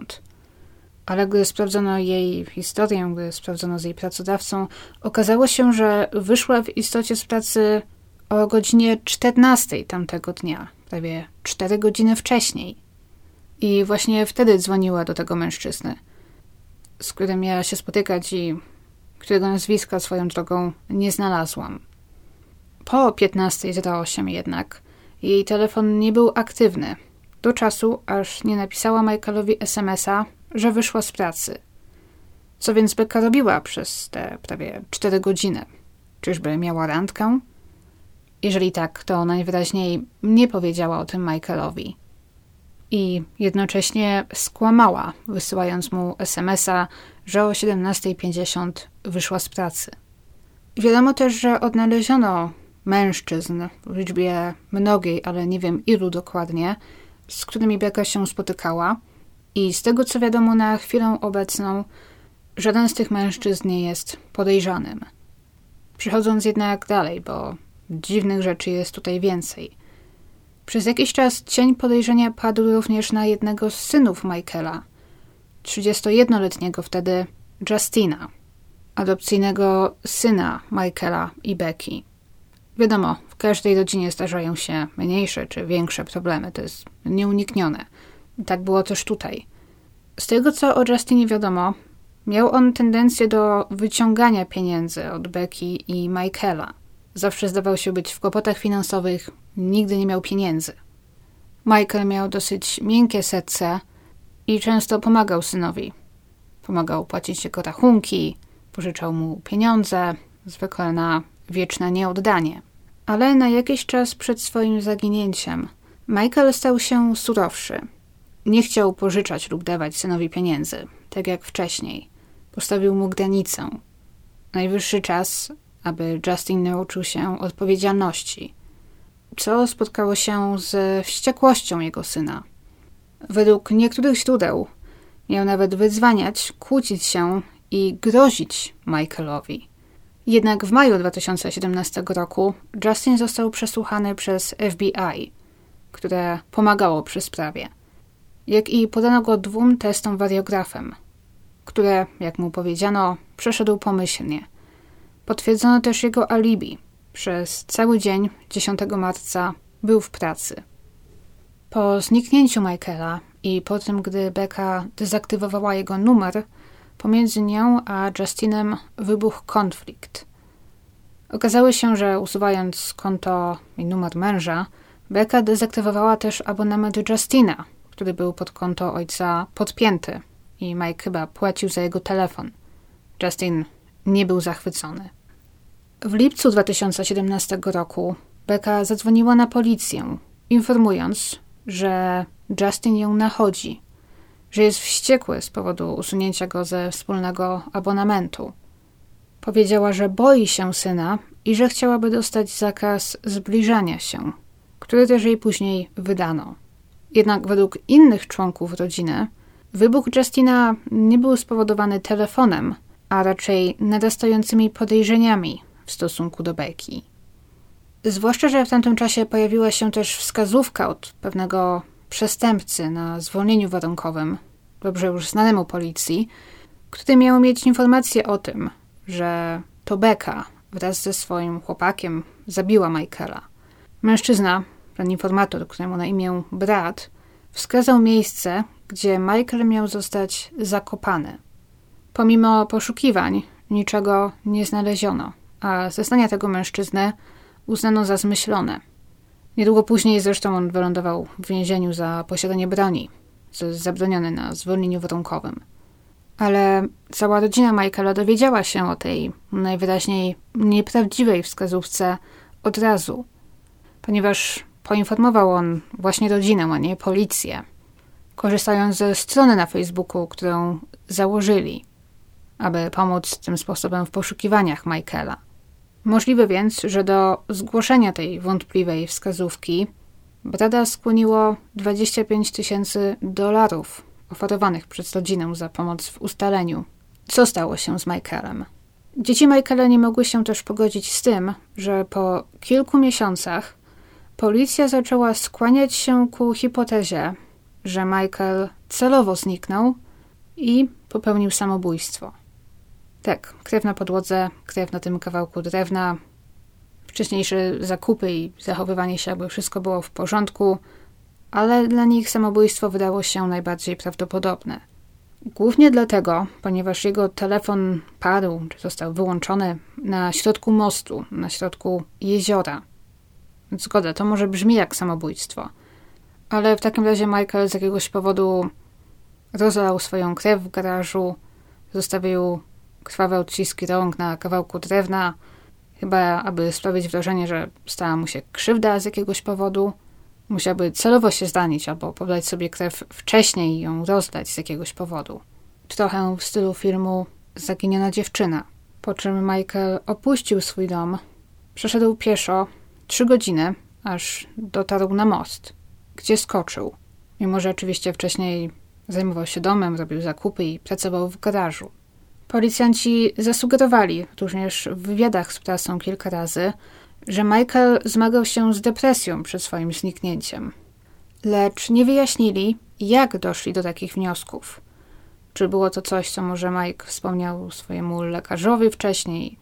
Ale gdy sprawdzono jej historię, gdy sprawdzono z jej pracodawcą, okazało się, że wyszła w istocie z pracy o godzinie 14 tamtego dnia, prawie 4 godziny wcześniej. I właśnie wtedy dzwoniła do tego mężczyzny, z którym miała się spotykać i którego nazwiska swoją drogą nie znalazłam. Po 15.08 jednak jej telefon nie był aktywny, do czasu, aż nie napisała Michaelowi SMS-a, że wyszła z pracy. Co więc Becca robiła przez te prawie 4 godziny? Czyżby miała randkę? Jeżeli tak, to najwyraźniej nie powiedziała o tym Michaelowi. I jednocześnie skłamała, wysyłając mu SMS-a, że o 17.50 wyszła z pracy. Wiadomo też, że odnaleziono mężczyzn w liczbie mnogiej, ale nie wiem ilu dokładnie, z którymi Becca się spotykała. I z tego co wiadomo na chwilę obecną, żaden z tych mężczyzn nie jest podejrzanym. Przechodząc jednak dalej, bo dziwnych rzeczy jest tutaj więcej. Przez jakiś czas cień podejrzenia padł również na jednego z synów Michaela, 31-letniego wtedy Justina, adopcyjnego syna Michaela i Becky. Wiadomo, w każdej rodzinie zdarzają się mniejsze czy większe problemy, to jest nieuniknione. Tak było też tutaj. Z tego, co o Justinie wiadomo, miał on tendencję do wyciągania pieniędzy od Becky i Michaela. Zawsze zdawał się być w kłopotach finansowych, nigdy nie miał pieniędzy. Michael miał dosyć miękkie serce i często pomagał synowi. Pomagał płacić jego rachunki, pożyczał mu pieniądze, zwykle na wieczne nieoddanie. Ale na jakiś czas przed swoim zaginięciem Michael stał się surowszy. nie chciał pożyczać lub dawać synowi pieniędzy, tak jak wcześniej. Postawił mu granicę. Najwyższy czas, aby Justin nauczył się odpowiedzialności, co spotkało się z wściekłością jego syna. Według niektórych źródeł miał nawet wyzwaniać, kłócić się i grozić Michaelowi. Jednak w maju 2017 roku Justin został przesłuchany przez FBI, które pomagało przy sprawie. Jak i podano go dwóm testom wariografem, które, jak mu powiedziano, przeszedł pomyślnie. Potwierdzono też jego alibi. Przez cały dzień 10 marca był w pracy. Po zniknięciu Michaela i po tym, gdy Becca dezaktywowała jego numer, pomiędzy nią a Justinem wybuchł konflikt. Okazało się, że usuwając konto i numer męża, Becca dezaktywowała też abonament Justina, który był pod konto ojca podpięty i Mike chyba płacił za jego telefon. Justin nie był zachwycony. W lipcu 2017 roku Becca zadzwoniła na policję, informując, że Justin ją nachodzi, że jest wściekły z powodu usunięcia go ze wspólnego abonamentu. Powiedziała, że boi się syna i że chciałaby dostać zakaz zbliżania się, który też jej później wydano. Jednak według innych członków rodziny, wybuch Justina nie był spowodowany telefonem, a raczej narastającymi podejrzeniami w stosunku do Becky. Zwłaszcza, że w tamtym czasie pojawiła się też wskazówka od pewnego przestępcy na zwolnieniu warunkowym, dobrze już znanemu policji, który miał mieć informację o tym, że to Becca wraz ze swoim chłopakiem zabiła Michaela. Mężczyzna, ten informator, któremu na imię Brad, wskazał miejsce, gdzie Michael miał zostać zakopany. Pomimo poszukiwań niczego nie znaleziono, a zeznania tego mężczyzny uznano za zmyślone. Niedługo później zresztą on wylądował w więzieniu za posiadanie broni, co jest zabronione na zwolnieniu warunkowym. Ale cała rodzina Michaela dowiedziała się o tej najwyraźniej nieprawdziwej wskazówce od razu, ponieważ poinformował on właśnie rodzinę, a nie policję, korzystając ze strony na Facebooku, którą założyli, aby pomóc tym sposobem w poszukiwaniach Michaela. Możliwe więc, że do zgłoszenia tej wątpliwej wskazówki Brada skłoniło 25 tysięcy dolarów oferowanych przez rodzinę za pomoc w ustaleniu, co stało się z Michaelem. Dzieci Michaela nie mogły się też pogodzić z tym, że po kilku miesiącach policja zaczęła skłaniać się ku hipotezie, że Michael celowo zniknął i popełnił samobójstwo. Tak, krew na podłodze, krew na tym kawałku drewna, wcześniejsze zakupy i zachowywanie się, aby wszystko było w porządku, ale dla nich samobójstwo wydało się najbardziej prawdopodobne. Głównie dlatego, ponieważ jego telefon padł, czy został wyłączony na środku mostu, na środku jeziora. Zgoda, to może brzmi jak samobójstwo. Ale w takim razie Michael z jakiegoś powodu rozlał swoją krew w garażu, zostawił krwawe odciski rąk na kawałku drewna, chyba aby sprawić wrażenie, że stała mu się krzywda z jakiegoś powodu. Musiałby celowo się zdanić albo podać sobie krew wcześniej i ją rozdać z jakiegoś powodu. Trochę w stylu filmu Zaginiona dziewczyna. Po czym Michael opuścił swój dom, przeszedł pieszo trzy godziny, aż dotarł na most, gdzie skoczył. Mimo, że oczywiście wcześniej zajmował się domem, robił zakupy i pracował w garażu. Policjanci zasugerowali również w wywiadach z prasą kilka razy, że Michael zmagał się z depresją przed swoim zniknięciem. Lecz nie wyjaśnili, jak doszli do takich wniosków. Czy było to coś, co może Mike wspomniał swojemu lekarzowi wcześniej,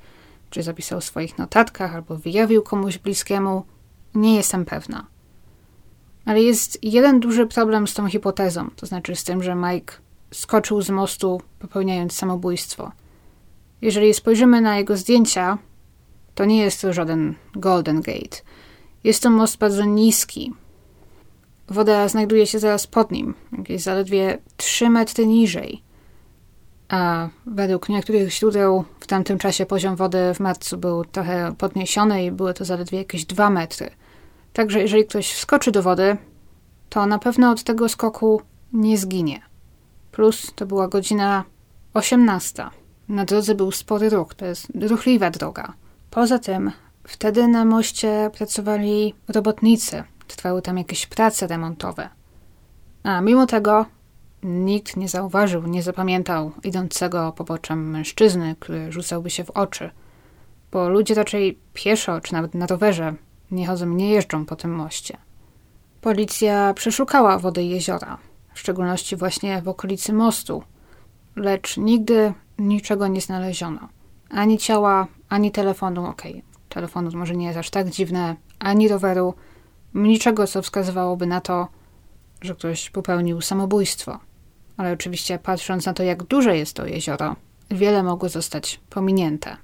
czy zapisał w swoich notatkach, albo wyjawił komuś bliskiemu, nie jestem pewna. Ale jest jeden duży problem z tą hipotezą, to znaczy z tym, że Mike skoczył z mostu, popełniając samobójstwo. Jeżeli spojrzymy na jego zdjęcia, to nie jest to żaden Golden Gate. Jest to most bardzo niski. Woda znajduje się zaraz pod nim, jakieś zaledwie 3 metry niżej. A według niektórych źródeł w tamtym czasie poziom wody w marcu był trochę podniesiony i było to zaledwie jakieś 2 metry. Także jeżeli ktoś wskoczy do wody, to na pewno od tego skoku nie zginie. Plus to była godzina 18. Na drodze był spory ruch, to jest ruchliwa droga. Poza tym wtedy na moście pracowali robotnicy, trwały tam jakieś prace remontowe. A mimo tego nikt nie zauważył, nie zapamiętał idącego poboczem mężczyzny, który rzucałby się w oczy, bo ludzie raczej pieszo czy nawet na rowerze nie chodzą, nie jeżdżą po tym moście. Policja przeszukała wody jeziora, w szczególności właśnie w okolicy mostu, lecz nigdy niczego nie znaleziono. Ani ciała, ani telefonu, okej, okay, telefonu może nie jest aż tak dziwne, ani roweru, niczego, co wskazywałoby na to, że ktoś popełnił samobójstwo. Ale oczywiście, patrząc na to, jak duże jest to jezioro, wiele mogło zostać pominięte.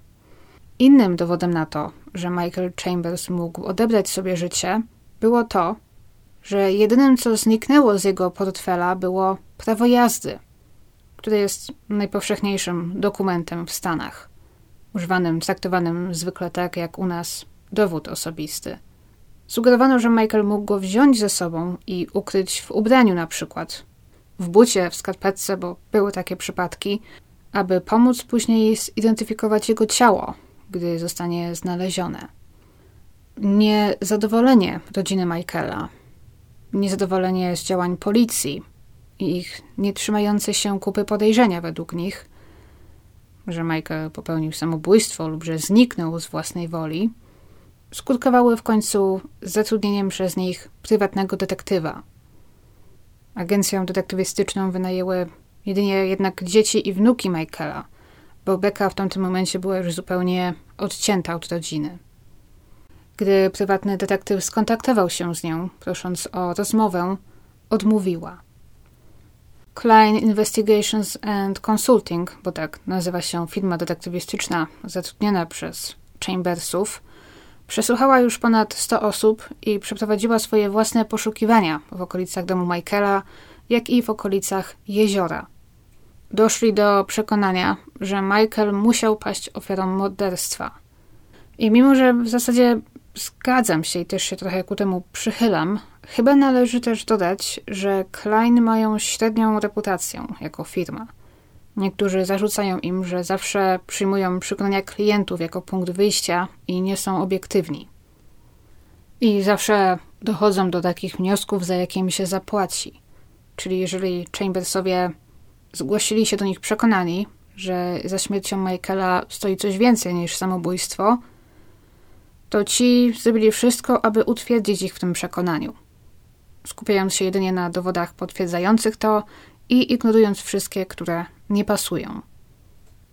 Innym dowodem na to, że Michael Chambers mógł odebrać sobie życie, było to, że jedynym, co zniknęło z jego portfela, było prawo jazdy, które jest najpowszechniejszym dokumentem w Stanach, używanym, traktowanym zwykle tak jak u nas dowód osobisty. Sugerowano, że Michael mógł go wziąć ze sobą i ukryć w ubraniu na przykład, w bucie, w skarpetce, bo były takie przypadki, aby pomóc później zidentyfikować jego ciało, gdy zostanie znalezione. Niezadowolenie rodziny Michaela, niezadowolenie z działań policji i ich nietrzymające się kupy podejrzenia według nich, że Michael popełnił samobójstwo lub że zniknął z własnej woli, skutkowały w końcu zatrudnieniem przez nich prywatnego detektywa. Agencję detektywistyczną wynajęły jedynie jednak dzieci i wnuki Michaela, bo Becca w tamtym momencie była już zupełnie odcięta od rodziny. Gdy prywatny detektyw skontaktował się z nią, prosząc o rozmowę, odmówiła. Klein Investigations and Consulting, bo tak nazywa się firma detektywistyczna zatrudniona przez Chambersów, przesłuchała już ponad 100 osób i przeprowadziła swoje własne poszukiwania w okolicach domu Michaela, jak i w okolicach jeziora. Doszli do przekonania, że Michael musiał paść ofiarą morderstwa. I mimo, że w zasadzie zgadzam się i też się trochę ku temu przychylam, chyba należy też dodać, że Klein mają średnią reputację jako firma. Niektórzy zarzucają im, że zawsze przyjmują przekonania klientów jako punkt wyjścia i nie są obiektywni. I zawsze dochodzą do takich wniosków, za jakie im się zapłaci. Czyli jeżeli Chambersowie zgłosili się do nich przekonani, że za śmiercią Michaela stoi coś więcej niż samobójstwo, to ci zrobili wszystko, aby utwierdzić ich w tym przekonaniu. Skupiając się jedynie na dowodach potwierdzających to i ignorując wszystkie, które nie pasują.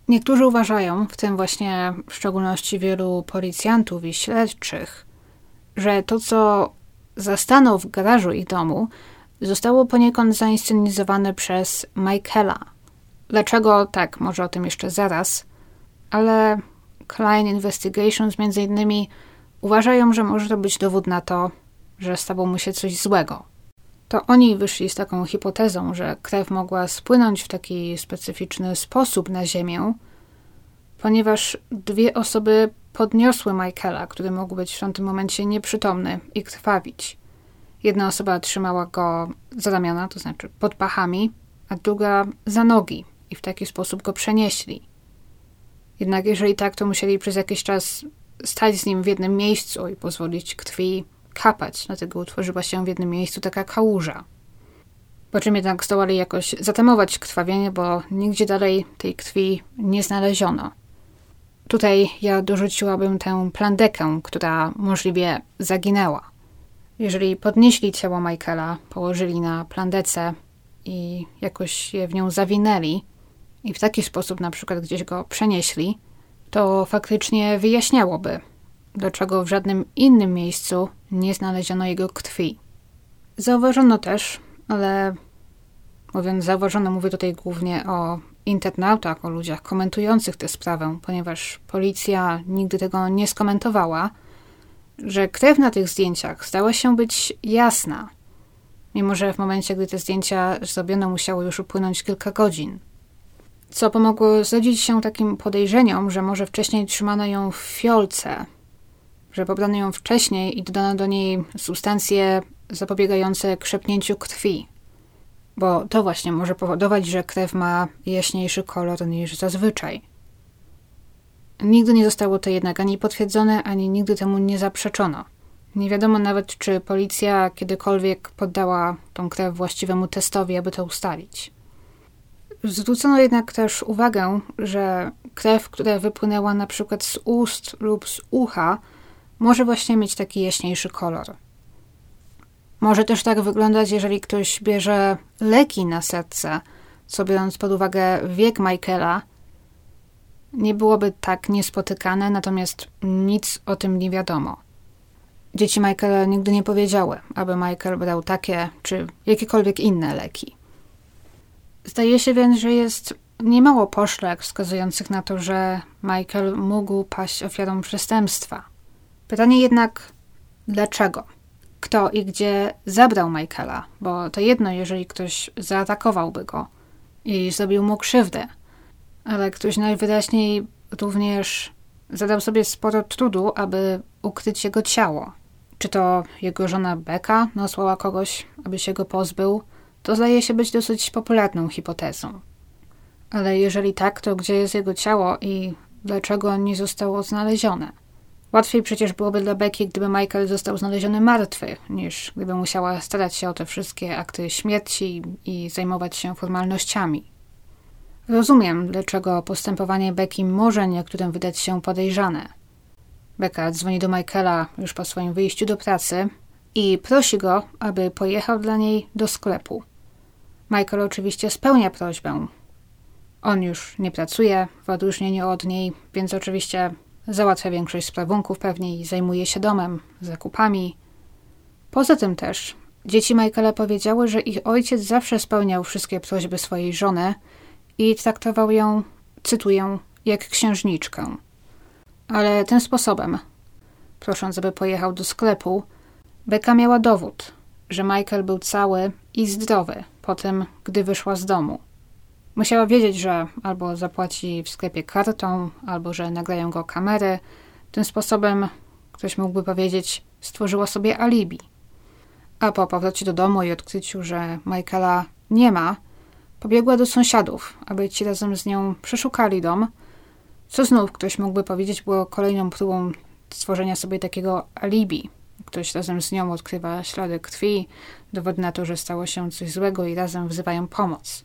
Niektórzy uważają, w tym właśnie w szczególności wielu policjantów i śledczych, że to, co zastanął w garażu ich domu, zostało poniekąd zainscenizowane przez Michaela. Dlaczego? Tak, może o tym jeszcze zaraz, ale Klein Investigations między innymi uważają, że może to być dowód na to, że stało mu się coś złego. To oni wyszli z taką hipotezą, że krew mogła spłynąć w taki specyficzny sposób na ziemię, ponieważ dwie osoby podniosły Michaela, który mógł być w tamtym momencie nieprzytomny i krwawić. Jedna osoba trzymała go za ramiona, to znaczy pod pachami, a druga za nogi i w taki sposób go przenieśli. Jednak jeżeli tak, to musieli przez jakiś czas stać z nim w jednym miejscu i pozwolić krwi kapać, dlatego utworzyła się w jednym miejscu taka kałuża. Po czym jednak zdołali jakoś zatamować krwawienie, bo nigdzie dalej tej krwi nie znaleziono. Tutaj ja dorzuciłabym tę plandekę, która możliwie zaginęła. Jeżeli podnieśli ciało Michaela, położyli na plandece i jakoś je w nią zawinęli i w taki sposób na przykład gdzieś go przenieśli, to faktycznie wyjaśniałoby, dlaczego w żadnym innym miejscu nie znaleziono jego krwi. Zauważono też, ale mówiąc zauważono, mówię tutaj głównie o internautach, o ludziach komentujących tę sprawę, ponieważ policja nigdy tego nie skomentowała, że krew na tych zdjęciach stała się być jasna, mimo że w momencie, gdy te zdjęcia zrobiono, musiało już upłynąć kilka godzin. Co pomogło zrodzić się takim podejrzeniom, że może wcześniej trzymano ją w fiolce, że pobrano ją wcześniej i dodano do niej substancje zapobiegające krzepnięciu krwi. bo to właśnie może powodować, że krew ma jaśniejszy kolor niż zazwyczaj. Nigdy nie zostało to jednak ani potwierdzone, ani nigdy temu nie zaprzeczono. Nie wiadomo nawet, czy policja kiedykolwiek poddała tą krew właściwemu testowi, aby to ustalić. Zwrócono jednak też uwagę, że krew, która wypłynęła na przykład z ust lub z ucha, może właśnie mieć taki jaśniejszy kolor. Może też tak wyglądać, jeżeli ktoś bierze leki na serce, co biorąc pod uwagę wiek Michaela, nie byłoby tak niespotykane, natomiast nic o tym nie wiadomo. Dzieci Michaela nigdy nie powiedziały, aby Michael brał takie czy jakiekolwiek inne leki. Zdaje się więc, że jest niemało poszlak wskazujących na to, że Michael mógł paść ofiarą przestępstwa. Pytanie jednak, dlaczego? Kto i gdzie zabrał Michaela? Bo to jedno, jeżeli ktoś zaatakowałby go i zrobił mu krzywdę, ale ktoś najwyraźniej również zadał sobie sporo trudu, aby ukryć jego ciało. Czy to jego żona Becca nasłała kogoś, aby się go pozbył? To zdaje się być dosyć popularną hipotezą. Ale jeżeli tak, to gdzie jest jego ciało i dlaczego nie zostało znalezione? Łatwiej przecież byłoby dla Becky, gdyby Michael został znaleziony martwy, niż gdyby musiała starać się o te wszystkie akty śmierci i zajmować się formalnościami. Rozumiem, dlaczego postępowanie Becky może niektórym wydać się podejrzane. Becca dzwoni do Michaela już po swoim wyjściu do pracy i prosi go, aby pojechał dla niej do sklepu. Michael oczywiście spełnia prośbę. On już nie pracuje, w odróżnieniu od niej, więc oczywiście załatwia większość sprawunków pewnie i zajmuje się domem, zakupami. Poza tym też dzieci Michaela powiedziały, że ich ojciec zawsze spełniał wszystkie prośby swojej żony i traktował ją, cytuję, jak księżniczkę. Ale tym sposobem, prosząc, aby pojechał do sklepu, Becca miała dowód, że Michael był cały i zdrowy po tym, gdy wyszła z domu. Musiała wiedzieć, że albo zapłaci w sklepie kartą, albo że nagrają go kamery. Tym sposobem, ktoś mógłby powiedzieć, stworzyła sobie alibi. A po powrocie do domu i odkryciu, że Michaela nie ma, pobiegła do sąsiadów, aby ci razem z nią przeszukali dom, co znów ktoś mógłby powiedzieć było kolejną próbą stworzenia sobie takiego alibi. Ktoś razem z nią odkrywa ślady krwi, dowód na to, że stało się coś złego i razem wzywają pomoc.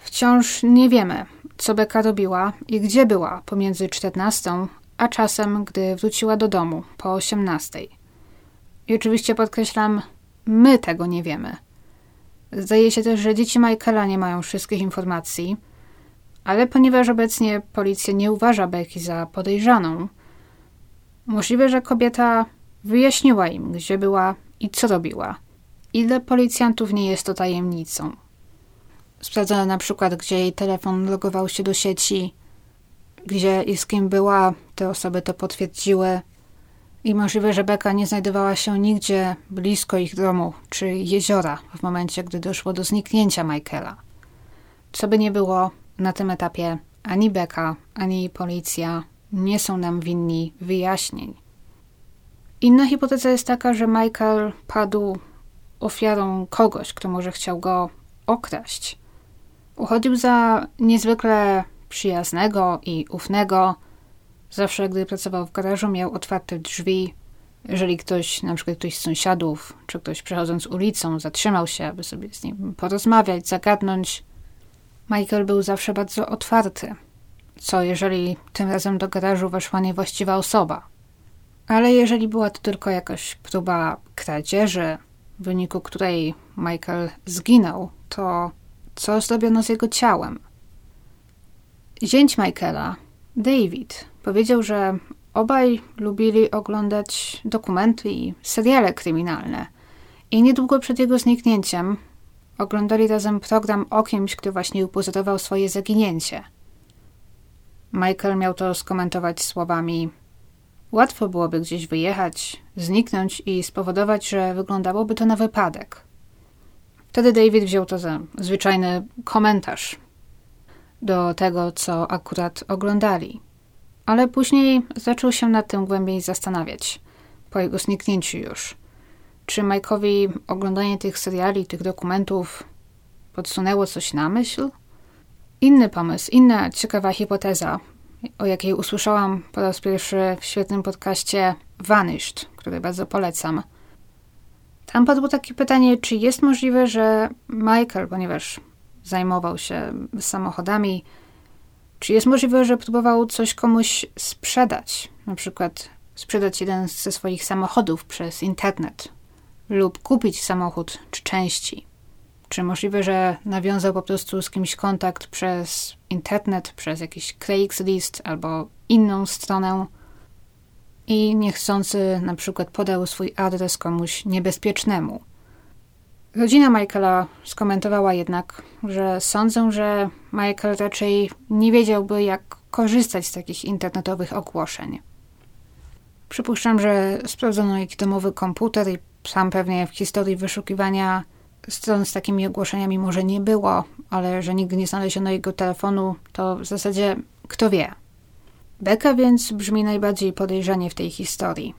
Wciąż nie wiemy, co Beka robiła i gdzie była pomiędzy 14 a czasem, gdy wróciła do domu po 18. I oczywiście podkreślam, my tego nie wiemy. Zdaje się też, że dzieci Michaela nie mają wszystkich informacji, ale ponieważ obecnie policja nie uważa Becky za podejrzaną, możliwe, że kobieta wyjaśniła im, gdzie była i co robiła. I dla policjantów nie jest to tajemnicą. Sprawdzono na przykład, gdzie jej telefon logował się do sieci, gdzie i z kim była, te osoby to potwierdziły. I możliwe, że Beka nie znajdowała się nigdzie blisko ich domu czy jeziora w momencie, gdy doszło do zniknięcia Michaela. Co by nie było, na tym etapie ani Beka, ani policja nie są nam winni wyjaśnień. Inna hipoteza jest taka, że Michael padł ofiarą kogoś, kto może chciał go okraść. Uchodził za niezwykle przyjaznego i ufnego. Zawsze, gdy pracował w garażu, miał otwarte drzwi. Jeżeli ktoś, na przykład ktoś z sąsiadów, czy ktoś przechodząc ulicą, zatrzymał się, aby sobie z nim porozmawiać, zagadnąć, Michael był zawsze bardzo otwarty. Co jeżeli tym razem do garażu weszła niewłaściwa osoba? Ale jeżeli była to tylko jakaś próba kradzieży, w wyniku której Michael zginął, to co zrobiono z jego ciałem? Zięć Michaela, David, powiedział, że obaj lubili oglądać dokumenty i seriale kryminalne. I niedługo przed jego zniknięciem oglądali razem program o kimś, kto właśnie upozorował swoje zaginięcie. Michael miał to skomentować słowami: Łatwo byłoby gdzieś wyjechać, zniknąć i spowodować, że wyglądałoby to na wypadek. Wtedy David wziął to za zwyczajny komentarz do tego, co akurat oglądali. Ale później zaczął się nad tym głębiej zastanawiać, po jego zniknięciu już. Czy Mike'owi oglądanie tych seriali, tych dokumentów podsunęło coś na myśl? Inny pomysł, inna ciekawa hipoteza, o jakiej usłyszałam po raz pierwszy w świetnym podcaście Vanished, który bardzo polecam. Tam padło takie pytanie, czy jest możliwe, że Michael, ponieważ zajmował się samochodami, czy jest możliwe, że próbował coś komuś sprzedać, na przykład sprzedać jeden ze swoich samochodów przez internet lub kupić samochód czy części? Czy możliwe, że nawiązał po prostu z kimś kontakt przez internet, przez jakiś Craigslist albo inną stronę i niechcący na przykład podał swój adres komuś niebezpiecznemu? Rodzina Michaela skomentowała jednak, że sądzą, że Michael raczej nie wiedziałby, jak korzystać z takich internetowych ogłoszeń. Przypuszczam, że sprawdzono jakiś domowy komputer i sam pewnie w historii wyszukiwania stron z takimi ogłoszeniami może nie było, ale że nigdy nie znaleziono jego telefonu, to w zasadzie kto wie. Beka więc brzmi najbardziej podejrzanie w tej historii.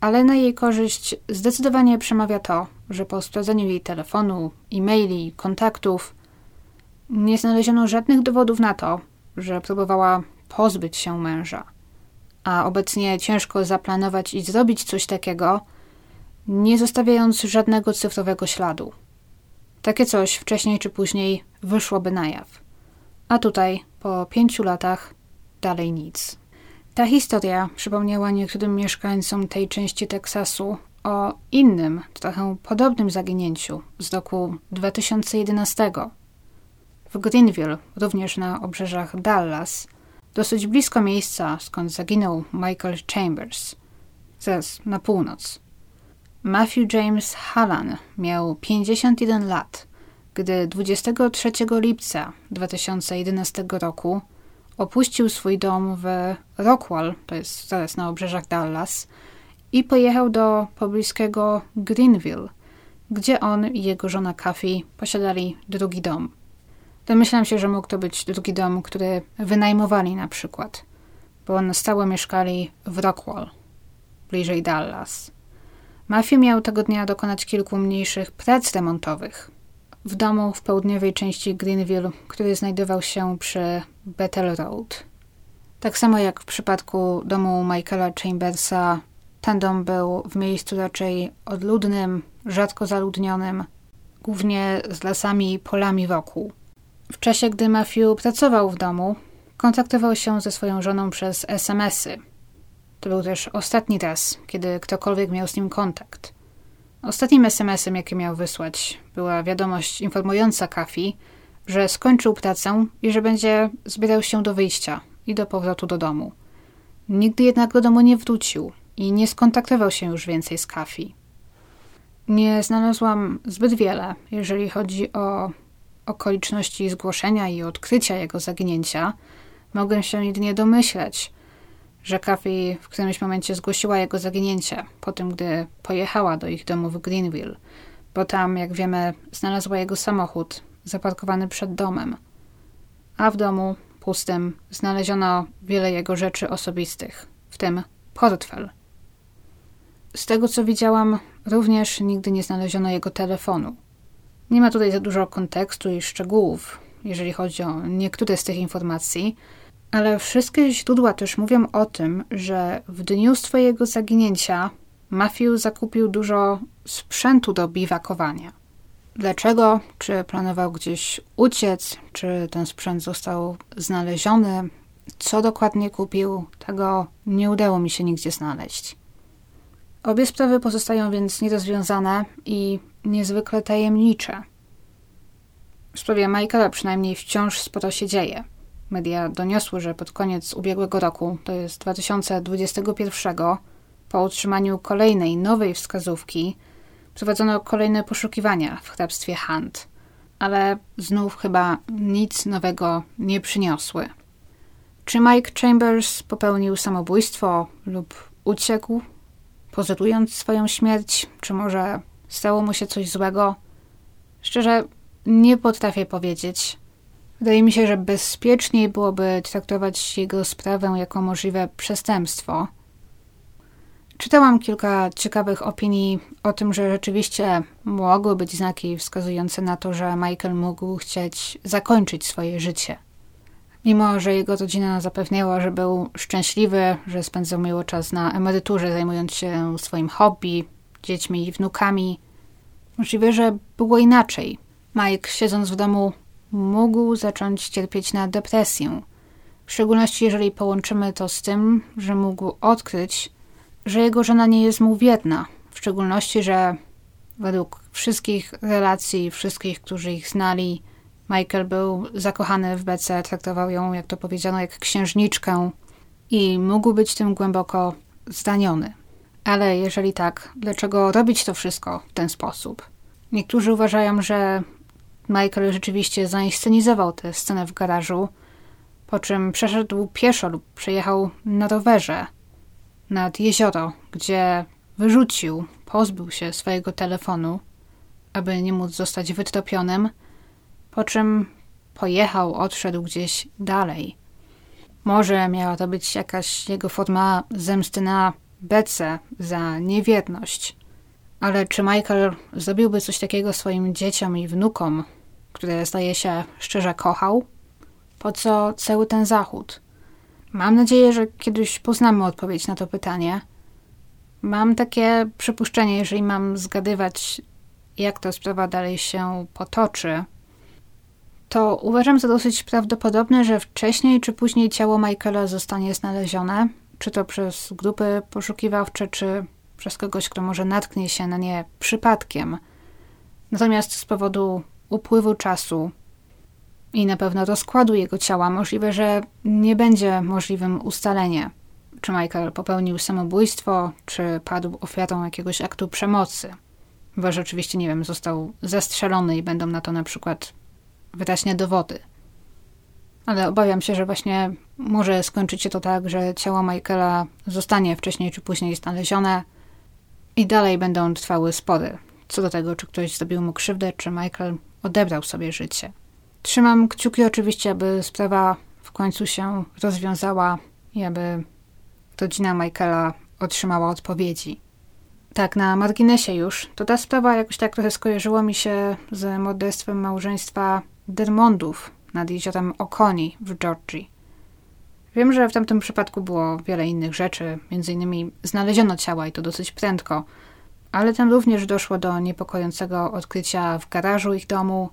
Ale na jej korzyść zdecydowanie przemawia to, że po sprawdzeniu jej telefonu, e-maili, kontaktów nie znaleziono żadnych dowodów na to, że próbowała pozbyć się męża. A obecnie ciężko zaplanować i zrobić coś takiego, nie zostawiając żadnego cyfrowego śladu. Takie coś wcześniej czy później wyszłoby na jaw. A tutaj, po pięciu latach, dalej nic. Ta historia przypomniała niektórym mieszkańcom tej części Teksasu o innym, trochę podobnym zaginięciu z roku 2011. W Greenville, również na obrzeżach Dallas, dosyć blisko miejsca, skąd zaginął Michael Chambers, zaraz na północ. Matthew James Hallan miał 51 lat, gdy 23 lipca 2011 roku opuścił swój dom w Rockwall, to jest zaraz na obrzeżach Dallas, i pojechał do pobliskiego Greenville, gdzie on i jego żona Kathy posiadali drugi dom. Domyślam się, że mógł to być drugi dom, który wynajmowali na przykład, bo na stałe mieszkali w Rockwall, bliżej Dallas. Matthew miał tego dnia dokonać kilku mniejszych prac remontowych w domu w południowej części Greenville, który znajdował się przy Bethel Road. Tak samo jak w przypadku domu Michaela Chambersa, ten dom był w miejscu raczej odludnym, rzadko zaludnionym, głównie z lasami i polami wokół. W czasie, gdy Matthew pracował w domu, kontaktował się ze swoją żoną przez SMS-y. To był też ostatni raz, kiedy ktokolwiek miał z nim kontakt. Ostatnim SMS-em, jaki miał wysłać, była wiadomość informująca Kafi, że skończył pracę i że będzie zbierał się do wyjścia i do powrotu do domu. Nigdy jednak do domu nie wrócił i nie skontaktował się już więcej z Kafi. Nie znalazłam zbyt wiele, jeżeli chodzi o okoliczności zgłoszenia i odkrycia jego zaginięcia. Mogę się jedynie domyśleć, że Kathy w którymś momencie zgłosiła jego zaginięcie po tym, gdy pojechała do ich domu w Greenville, bo tam, jak wiemy, znalazła jego samochód zaparkowany przed domem. A w domu pustym znaleziono wiele jego rzeczy osobistych, w tym portfel. Z tego co widziałam, również nigdy nie znaleziono jego telefonu. Nie ma tutaj za dużo kontekstu i szczegółów, jeżeli chodzi o niektóre z tych informacji, ale wszystkie źródła też mówią o tym, że w dniu swojego zaginięcia Matthew zakupił dużo sprzętu do biwakowania. Dlaczego? Czy planował gdzieś uciec? Czy ten sprzęt został znaleziony? Co dokładnie kupił? Tego nie udało mi się nigdzie znaleźć. Obie sprawy pozostają więc nierozwiązane i niezwykle tajemnicze. W sprawie Michaela przynajmniej wciąż sporo się dzieje. Media doniosły, że pod koniec ubiegłego roku, to jest 2021, po utrzymaniu kolejnej nowej wskazówki, prowadzono kolejne poszukiwania w hrabstwie Hunt, ale znów chyba nic nowego nie przyniosły. Czy Mike Chambers popełnił samobójstwo lub uciekł, pozorując swoją śmierć, czy może stało mu się coś złego? Szczerze, nie potrafię powiedzieć. Wydaje mi się, że bezpieczniej byłoby traktować jego sprawę jako możliwe przestępstwo. Czytałam kilka ciekawych opinii o tym, że rzeczywiście mogły być znaki wskazujące na to, że Michael mógł chcieć zakończyć swoje życie. Mimo, że jego rodzina zapewniała, że był szczęśliwy, że spędzał miło czas na emeryturze, zajmując się swoim hobby, dziećmi i wnukami, możliwe, że było inaczej. Mike, siedząc w domu, mógł zacząć cierpieć na depresję. W szczególności, jeżeli połączymy to z tym, że mógł odkryć, że jego żona nie jest mu wierna. W szczególności, że według wszystkich relacji, wszystkich, którzy ich znali, Michael był zakochany w Bece, traktował ją, jak to powiedziano, jak księżniczkę i mógł być tym głęboko zdaniony. Ale jeżeli tak, dlaczego robić to wszystko w ten sposób? Niektórzy uważają, że Michael rzeczywiście zainscenizował tę scenę w garażu, po czym przeszedł pieszo lub przejechał na rowerze nad jezioro, gdzie wyrzucił, pozbył się swojego telefonu, aby nie móc zostać wytropionym, po czym pojechał, odszedł gdzieś dalej. Może miała to być jakaś jego forma zemsty na Bece za niewierność. Ale czy Michael zrobiłby coś takiego swoim dzieciom i wnukom, które zdaje się szczerze kochał? Po co cały ten zachód? Mam nadzieję, że kiedyś poznamy odpowiedź na to pytanie. Mam takie przypuszczenie, jeżeli mam zgadywać, jak ta sprawa dalej się potoczy, to uważam za dosyć prawdopodobne, że wcześniej czy później ciało Michaela zostanie znalezione, czy to przez grupy poszukiwawcze, czy przez kogoś, kto może natknie się na nie przypadkiem. Natomiast z powodu upływu czasu i na pewno rozkładu jego ciała możliwe, że nie będzie możliwym ustalenie, czy Michael popełnił samobójstwo, czy padł ofiarą jakiegoś aktu przemocy. Bo że oczywiście, nie wiem, został zastrzelony i będą na to na przykład wyraźnie dowody. Ale obawiam się, że właśnie może skończyć się to tak, że ciało Michaela zostanie wcześniej czy później znalezione i dalej będą trwały spory co do tego, czy ktoś zrobił mu krzywdę, czy Michael odebrał sobie życie. Trzymam kciuki oczywiście, aby sprawa w końcu się rozwiązała i aby rodzina Michaela otrzymała odpowiedzi. Tak, na marginesie już, to ta sprawa jakoś tak trochę skojarzyła mi się z morderstwem małżeństwa Dermondów nad jeziorem Okoni w Georgii. Wiem, że w tamtym przypadku było wiele innych rzeczy, między innymi znaleziono ciała i to dosyć prędko, ale tam również doszło do niepokojącego odkrycia w garażu ich domu.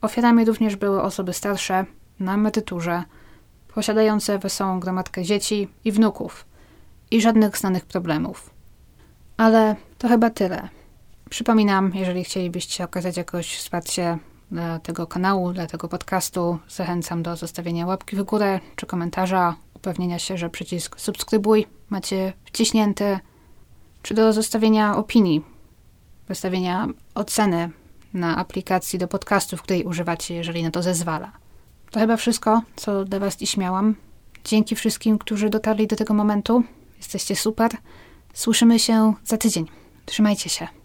Ofiarami również były osoby starsze, na emeryturze, posiadające wesołą gromadkę dzieci i wnuków i żadnych znanych problemów. Ale to chyba tyle. Przypominam, jeżeli chcielibyście okazać jakoś wsparcie dla tego kanału, dla tego podcastu, zachęcam do zostawienia łapki w górę czy komentarza, upewnienia się, że przycisk subskrybuj macie wciśnięty, czy do zostawienia opinii, wystawienia oceny na aplikacji do podcastów, której używacie, jeżeli na to zezwala. To chyba wszystko, co dla Was dziś miałam. Dzięki wszystkim, którzy dotarli do tego momentu. Jesteście super. Słyszymy się za tydzień. Trzymajcie się.